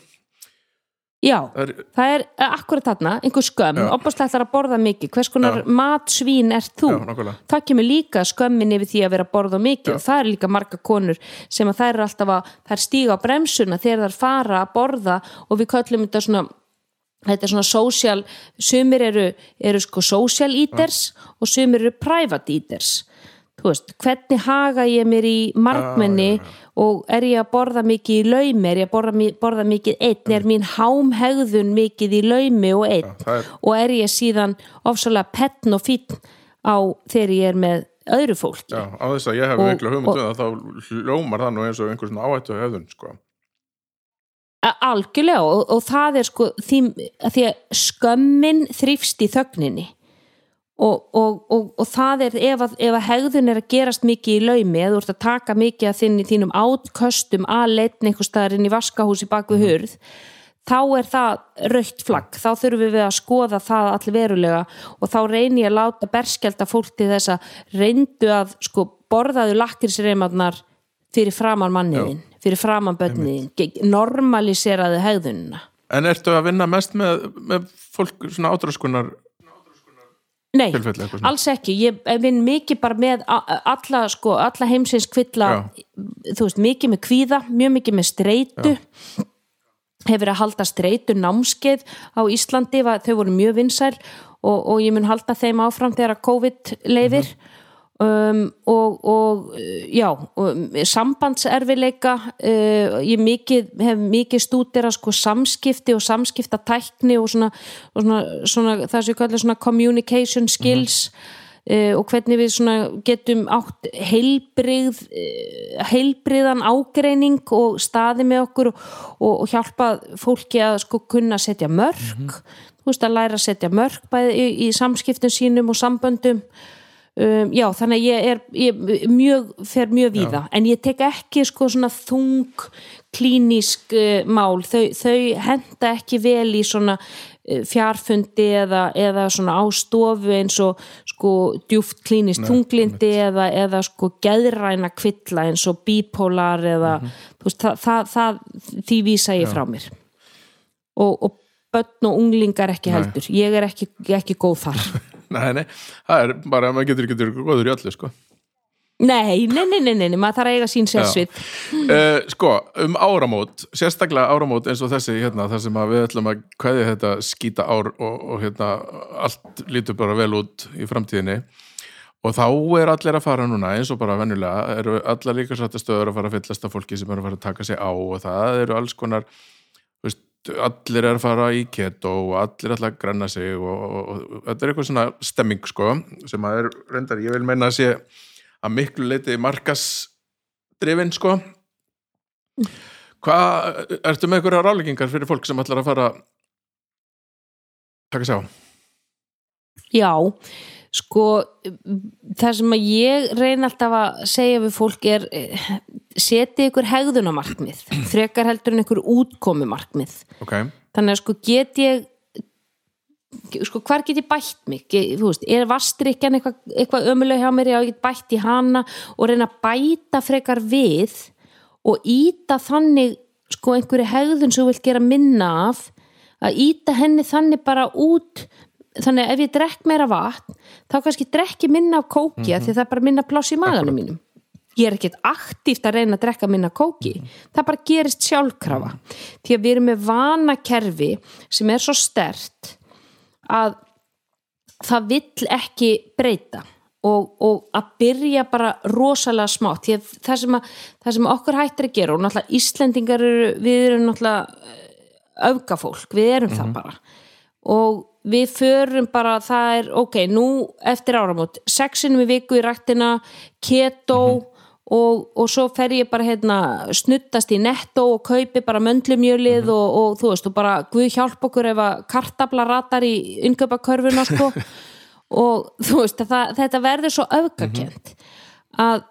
Já, Það er, það er eh, akkurat þarna, einhver skömm. Já. opaslega ætlar að borða mikið, hvers konar Já. matsvín ert þú? Já, það kemur líka skömmin yfir því að vera að borða mikið. Já. og það er líka marga konur sem að þær eru alltaf að þær stíga á bremsuna þegar þær fara að borða og við köllum þetta svona þetta er svona social sumir eru, eru sko social eaters og sumir eru private eaters veist, hvernig haga ég mér í markmenni Já, já, og er ég að borða mikið í laumi? Er ég að borða, borða mikið einn? Er mín hámhegðun mikið í laumi og einn? Það er- og er ég síðan ofsalega penn og fínn á þegar ég er með öðru fólki? Já, á þess að ég hef Og- mikla hugmynd og- um það þá hljómar það nú eins og einhver svona áhættu hefðun sko. Algjörlega og, og það er sko því því að skömmin þrýfst í þögninni og, og, og, og það er ef að, ef að hegðun er að gerast mikið í laumi eða þú ert að taka mikið að þinn í þínum átköstum að leitn einhver staðar inn í vaskahúsi bak við hurð þá er það raukt flagg. Þá þurfum við að skoða það allir verulega og þá reyni ég að láta berskjálta fólk til þess að reyndu að sko borðaðu lakrisreimarnar fyrir framan manniðin fyrir framan bönniðin normaliseraðu hegðunina. En ertu að vinna mest með, með fólk svona átröskunar Nei, alls ekki, ég vinn mikið bara með alla, sko, alla heimsins kvilla, þú veist, mikið með kvíða, mjög mikið með streitu. Hefur verið að halda streitu námskeið á Íslandi þau voru mjög vinsæl og, og ég mun halda þeim áfram þegar að COVID leifir um, og, og uh, já, um, sambandserfileika uh, ég mikið, hef mikið stúdera sko samskipti og samskiptatækni og svona, og svona, svona það sem ég kallar svona communication skills Uh, og hvernig við svona getum átt heilbrigð uh, heilbriðan ágreining og staði með okkur og, og, og hjálpa fólki að sko kunna setja mörg þú veist að læra að setja mörg bæði í, í samskiptum sínum og samböndum um, já þannig að ég er ég, mjög, fer mjög víða. En ég tek ekki sko svona þung klínísk uh, mál. Þau, þau henda ekki vel í svona uh, fjarfundi eða, eða svona á stofu eins og sko djúft klínist tunglindi eða, eða sko geðræna kvilla eins og bípólar eða þú veist, það, það, það, því vísa ég frá mér. Og, og börn og unglingar ekki heldur. Ég er ekki, ekki góð þar Nei, nei, það er bara að maður getur ekki getur góður í öllu sko. nei, nei, nei, nei, nei, maður þarf að eiga sín sérsvið. Uh, Sko, um áramót sérstaklega áramót eins og þessi hérna, þar sem við ætlum að kveðja þetta skýta ár og, og hérna allt lítur bara vel út í framtíðinni. Og þá er allir að fara núna eins og bara venjulega, eru allar líka stöður að fara að fyllast af fólki sem eru að fara að taka sig á og það eru alls konar allir er að fara í keto og allir ætla að grenna sig og, og, og þetta er eitthvað svona stemming sko, sem að er reyndar, ég vil meina að sé að miklu leiti markasdrifin sko hvað, ertu með einhverja ráleggingar fyrir fólk sem ætlar að fara taka sig á? Já, sko það sem að ég reyna alltaf að segja við fólk er setja ykkur hegðunamarkmið frekar heldur en ykkur útkomumarkmið. Ok, þannig að sko get ég sko hvar get ég bætt mig? Ge- þú veist, er vastrykjan eitthvað, eitthvað ömuleg hjá mér, ég get bætt í hana og reyna að bæta frekar við og íta þannig sko einhverju hegðun sem þú vilt gera minna af að íta henni þannig bara út. Þannig að ef ég drekk meira vatn þá kannski drekki minna af kóki mm því það er bara minna pláss í maganum mínum ég er ekkert aktíft að reyna að drekka minna kóki. Það bara gerist sjálfkrafa. Því að við erum með vanakerfi sem er svo stert að það vill ekki breyta og, og að byrja bara rosalega smátt. Því að það sem, að, það sem okkur hættir að gera og náttúrulega Íslendingar eru, við erum náttúrulega öfgafólk, við erum það bara. Og við förum bara það er, ok, nú eftir áramót sexinum í viku í rættina keto og, og svo fer ég bara hérna snuttast í netto og kaupi bara möndlumjölið og, og þú veist, og bara Guð hjálp okkur ef að kartabla ratar í innkaupa sko. Og þú veist, það, þetta verður svo öfgakent að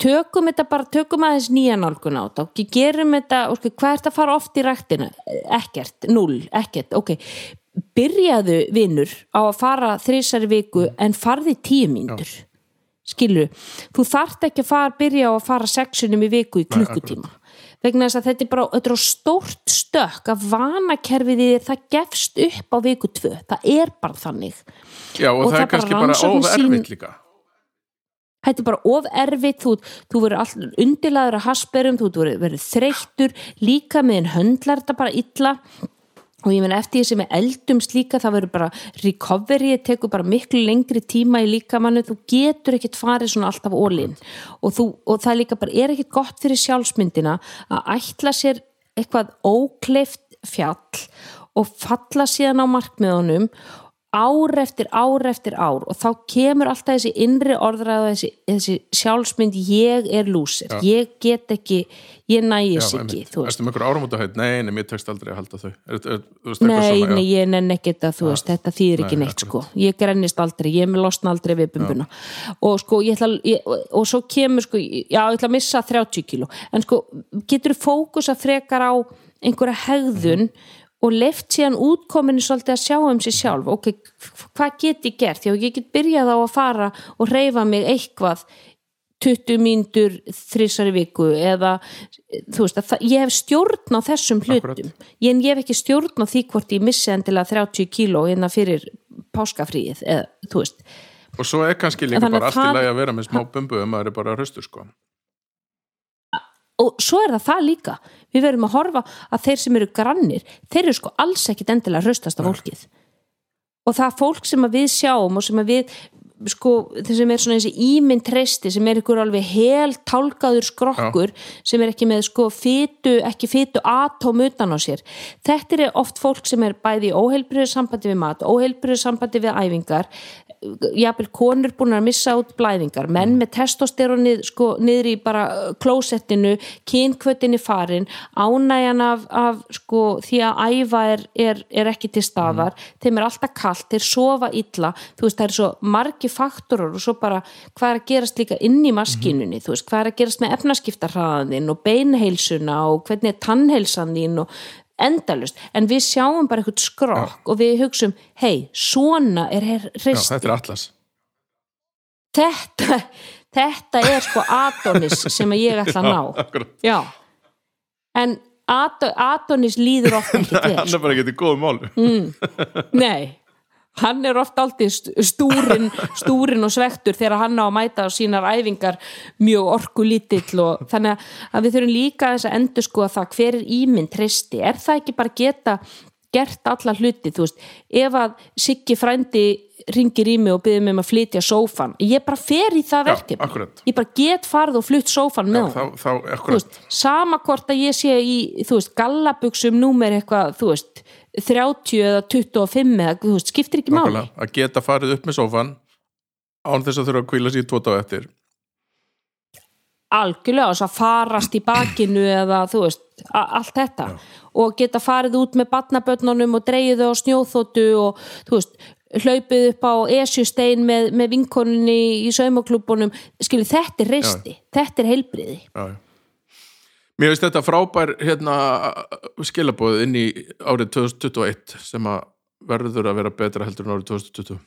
tökum þetta bara, tökum aðeins nýja nálgun á þetta. Og gerum þetta, ok, hvað ert að fara oft í ræktina? Ekkert, null, ekkert, ok. Byrjaðu vinnur á að fara þrísari viku en farði tíu mínútur skilur, þú þarft ekki að fara, byrja á að fara sexunum í viku í klukkutíma. Vegna þess að þetta er bara þetta er stórt stökk að vanakerfið í þér, það gefst upp á viku tvö, það er bara þannig. Já og, Og það, það er kannski bara bara rannsókn of sín- erfitt líka. Þetta er bara of erfitt þú, þú verður undirlaður að hasperum þú verður þreyttur líka meðin höndlar þetta bara illa og ég menn eftir því sem er eldumst líka það verður bara recovery tekur bara miklu lengri tíma í líkamannu þú getur ekkert farið svona alltaf ólinn og, og það líka bara er ekkert gott fyrir sjálfsmyndina að ætla sér eitthvað ókleift fjall og falla síðan á markmiðunum ár eftir ár eftir ár og þá kemur alltaf þessi innri orðræða þessi, þessi sjálfsmynd ég er lúsir, Já. ég get ekki ég nægis Já, ekki þú veist Erstu með einhver áramóta haut? Nei, nei, mér tekst aldrei að halda þau er, er, veist, Nei, svona, nei, já. ég nenn ekki þetta, þú veist, þetta þýðir ekki Nei, neitt, sko. Ég grennist aldrei, ég með losna aldrei við bumbuna. Og sko, ég ætla, ég, og, svo kemur, sko, já, ég ætla að missa 30 kíló. En sko, getur þú fókusa frekar á einhverja hegðun og left síðan útkominu svolítið að sjá um sig sjálf. Ok, hvað get ég gert? Já, ég get byrjað á að fara og reyfa mig eitthvað 20 mínútur þrísari viku eða þú veist að það, ég hef stjórn á þessum hlutum. Ég, en ég hef ekki stjórn á því hvort ég missi endilega 30 kíló hérna fyrir páskafríið eða veist. Og svo er kannski líka bara allt í lagi að vera með smá bumbu ef maður er bara hraustur sko. Og svo er það það líka við verum að horfa að þeir sem eru grannir þeir eru sko alls ekkit endilega hraustasta fólkið. Og það fólk sem við sjáum og sem við sko, þeir sem er svona þessi ímynd treysti sem er ykkur alveg hel tálkaður skrokkur sem er ekki með sko fytu, ekki fytu atóm utan á sér. Þetta er oft fólk sem er bæði í óheilbriðu sambandi við mat, óheilbriðu sambandi við æfingar jafnvel konur búin að missa út blæðingar, menn með testosteronið sko niður í bara uh, klósettinu kynkvötinni farin ánægjan af, af sko því að æfa er, er, er ekki til staðar þeim er alltaf kalt, þeir sofa illa þú veist það er svo margi faktorar og svo bara hvað er að gerast líka inn í maskinunni, þú veist hvað er að gerast með efnaskiptarhraðin og beinheilsuna og hvernig er tannheilsan þín og endalust, en við sjáum bara eitthvað skrokk og við hugsum, hei, svona er Já, hrist þetta er atlas. Þetta, þetta er sko Adonis sem ég ætla að ná. já. En Ado, Adonis líður oft ekki vel Hann er bara ekki í góðum málu Mm. nei hann er oft aldrei stúrin stúrin og svektur þegar hann á að mæta á sínar æfingar mjög orku lítill og þannig að við þurfum líka þess að endur sko að það hver er ímynd treysti, er það ekki bara geta gert alla hluti, þú veist ef að Siggi frændi ringir í mig og byrðir mig um að flytja sófan ég bara fer í það Já, verkefni. ég bara get farið og flutt sófan með þá, hann þá, akkurat veist, sama hvort að ég sé í þú veist, gallabuxum númer eitthvað þú veist, 30 eða 25 eða þú veist, skiptir ekki máli. Að geta farið upp með sófan án þess að þurfa að kvíla sér tvo dag eftir. Algjörlega og svo að farast í bakinu eða þú veist, allt þetta. Og geta farið út með batnabötnunum og dreigið þau á snjóþóttu og þú veist, hlaupið upp á esjustein með, með vinkoninni í saumaklúbunum, skilur þetta er reisti. Þetta er heilbriði já, já. Mér finnst þetta frábær hérna, skilabóð inn í árið 2021 sem að verður að vera betra heldur en árið 2020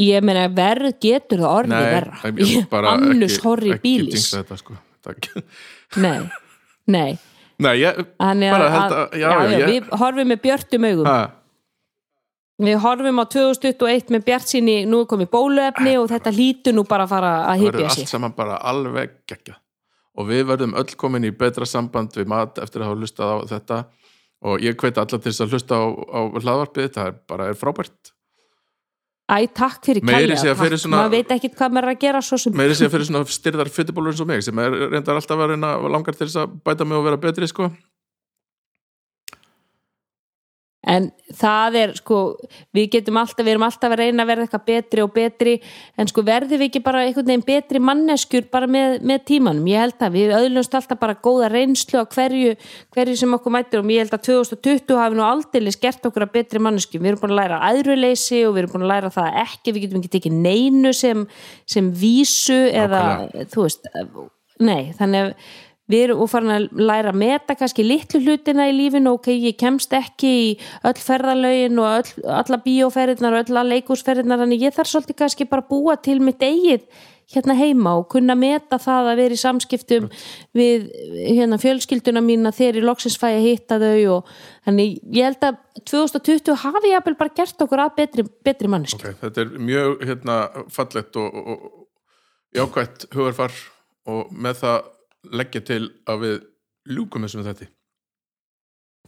ég meina verð getur það orðið bara annus ekki- horri ekki bílis jinxa þetta, sko. Nei, nei. Nei, ég bara held að, já, já, ég, við horfum með björtum augum. Ha, við horfum á 2021 með bjart síni nú er komið bóluefni og þetta lítur nú bara að fara að það hypja verður sig. allt saman bara alveg geggja og við verðum öll komin í betra samband við mat eftir að hafa hlustað á þetta. Og ég hveit alla til þess að hlusta á, á hlaðvarpið, það er bara er frábært. Æ, takk fyrir svona- maður veit ekkit hvað maður er að gera svo sem meiri sér fyrir svona styrðar fytibólur eins og mig sem er reyndar alltaf að reyna langar til þess að bæta mig og vera betri sko en það er sko við getum alltaf, við erum alltaf að reyna að verða eitthvað betri og betri. En sko verðum við ekki bara einhvern veginn betri manneskjur bara með, með tímanum, ég held að við öðlumst alltaf bara góða reynslu á hverju hverju sem okkur mættir og ég held að 2020 hafi nú aldeilis gert okkur að betri manneskjum. Við erum búin að læra æðruleysi og við erum búin að læra það að ekki, við getum ekki tekið neinu sem, sem vísu eða þú veist, nei, þannig að við erum farin að læra að meta kannski litlu hlutina í lífinu. Ok, ég kemst ekki í öll ferðalögin og öll, alla bíóferðinar og öll leikúsferðinar, þannig ég þarf svolítið kannski bara að búa til mitt eigið hérna heima og kunna meta það að vera í samskiptum við hérna fjölskylduna mína þegar ég loksins fæ að hitta þau og þannig ég held að 2020 hafi ég bara gert okkur að betri, betri manneski okay, þetta er mjög hérna, fallett og, og, og jákvætt hugarfar og með það leggja til að við ljúkum þessum þetta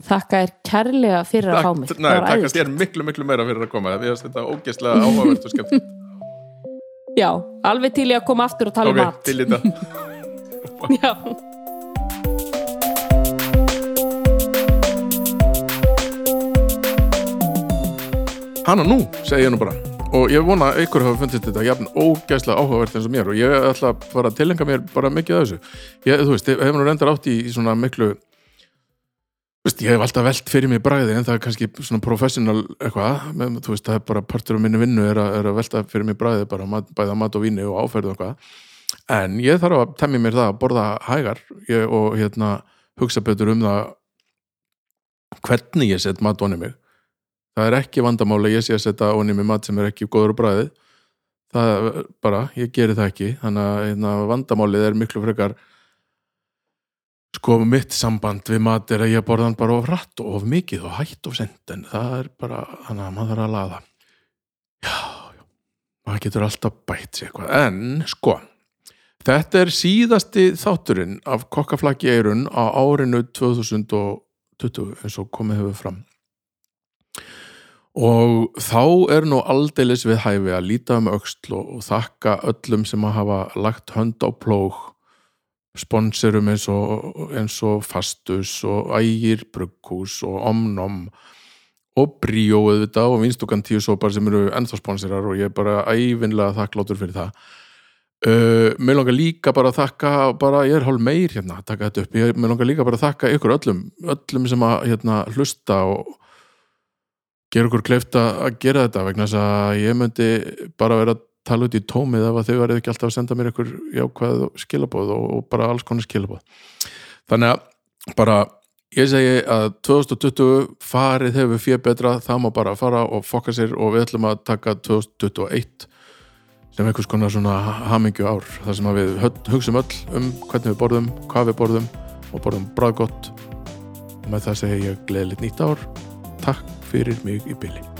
Þakka þér kærlega fyrir að fá mig. takkast æðislegt. þér miklu, miklu meira fyrir að koma. Við þetta ógeðslega áhugavert og skemmt Já, alveg til ég að koma aftur og tala Ok, um mat. til í þetta. Já, Hanna nú, segi ég nú bara og ég vona að ykkur hafa fundist þetta jafn ógæslega áhugavert eins og mér. Og ég ætla að fara að tilenga mér bara mikið af þessu. Ég, þú veist, ég hef nú reyndar átt í svona miklu veist, ég hef alltaf velt fyrir mig bræði en það er kannski svona professional eitthvað, með, þú veist, það er bara partur af minni vinnu er er að velta fyrir mig bræði bara mat, bæða mat og víni og áferð og eitthvað. En ég þarf að temja mér það að borða hægar. Ég, og hérna hugsa betur um það hvernig ég set mat onni mig það er ekki vandamáli ég sé að setja onni mig mat sem er ekki góður á bræðið það bara, ég geri það ekki. Þannig að hérna, vandamálið er miklu frekar sko mitt samband við mat er að ég borða hann bara of rætt og of mikið og hætt of sent en það er bara, þannig að maður þarf að laða. Já, já. Maður getur alltaf bætt sér eitthvað. En sko, þetta er síðasti þátturinn af kokkaflaki eirun á árinu 2020 eins og komið hefur fram og þá er nú aldeilis við hæfi að líta um öxl og, þakka öllum sem að hafa lagt hönd á plóg sponsorum eins og, eins og Fastus og Ægir Brugghús og Omnom og Bríó auðvitað og Vinstugan tíu sopar sem eru ennþá sponsorar og ég er bara ævinlega þakkláttur fyrir það. Uh, mér langar líka bara að þakka bara, ég er hálf meir hérna að taka þetta upp. Ég, mér langar líka bara að þakka ykkur öllum öllum sem að hérna, hlusta og gera okkur kleift að gera þetta vegna þess að ég myndi bara vera að tala út í tómið ef að þau verið ekki alltaf að senda mér ykkur jákvæð skilabóð og, og bara alls konar skilabóð þannig að bara ég segi að 2020 farið hefur fyrir betra það má bara fara og fokka sér og við ætlum að taka 2021 sem einhvers konar svona hamingju ár þar sem við hugsum öll um hvernig við borðum, hvað við borðum og borðum bræðgott og með það segi ég gleðilegt nýtt ár. Takk fyrir mig í byli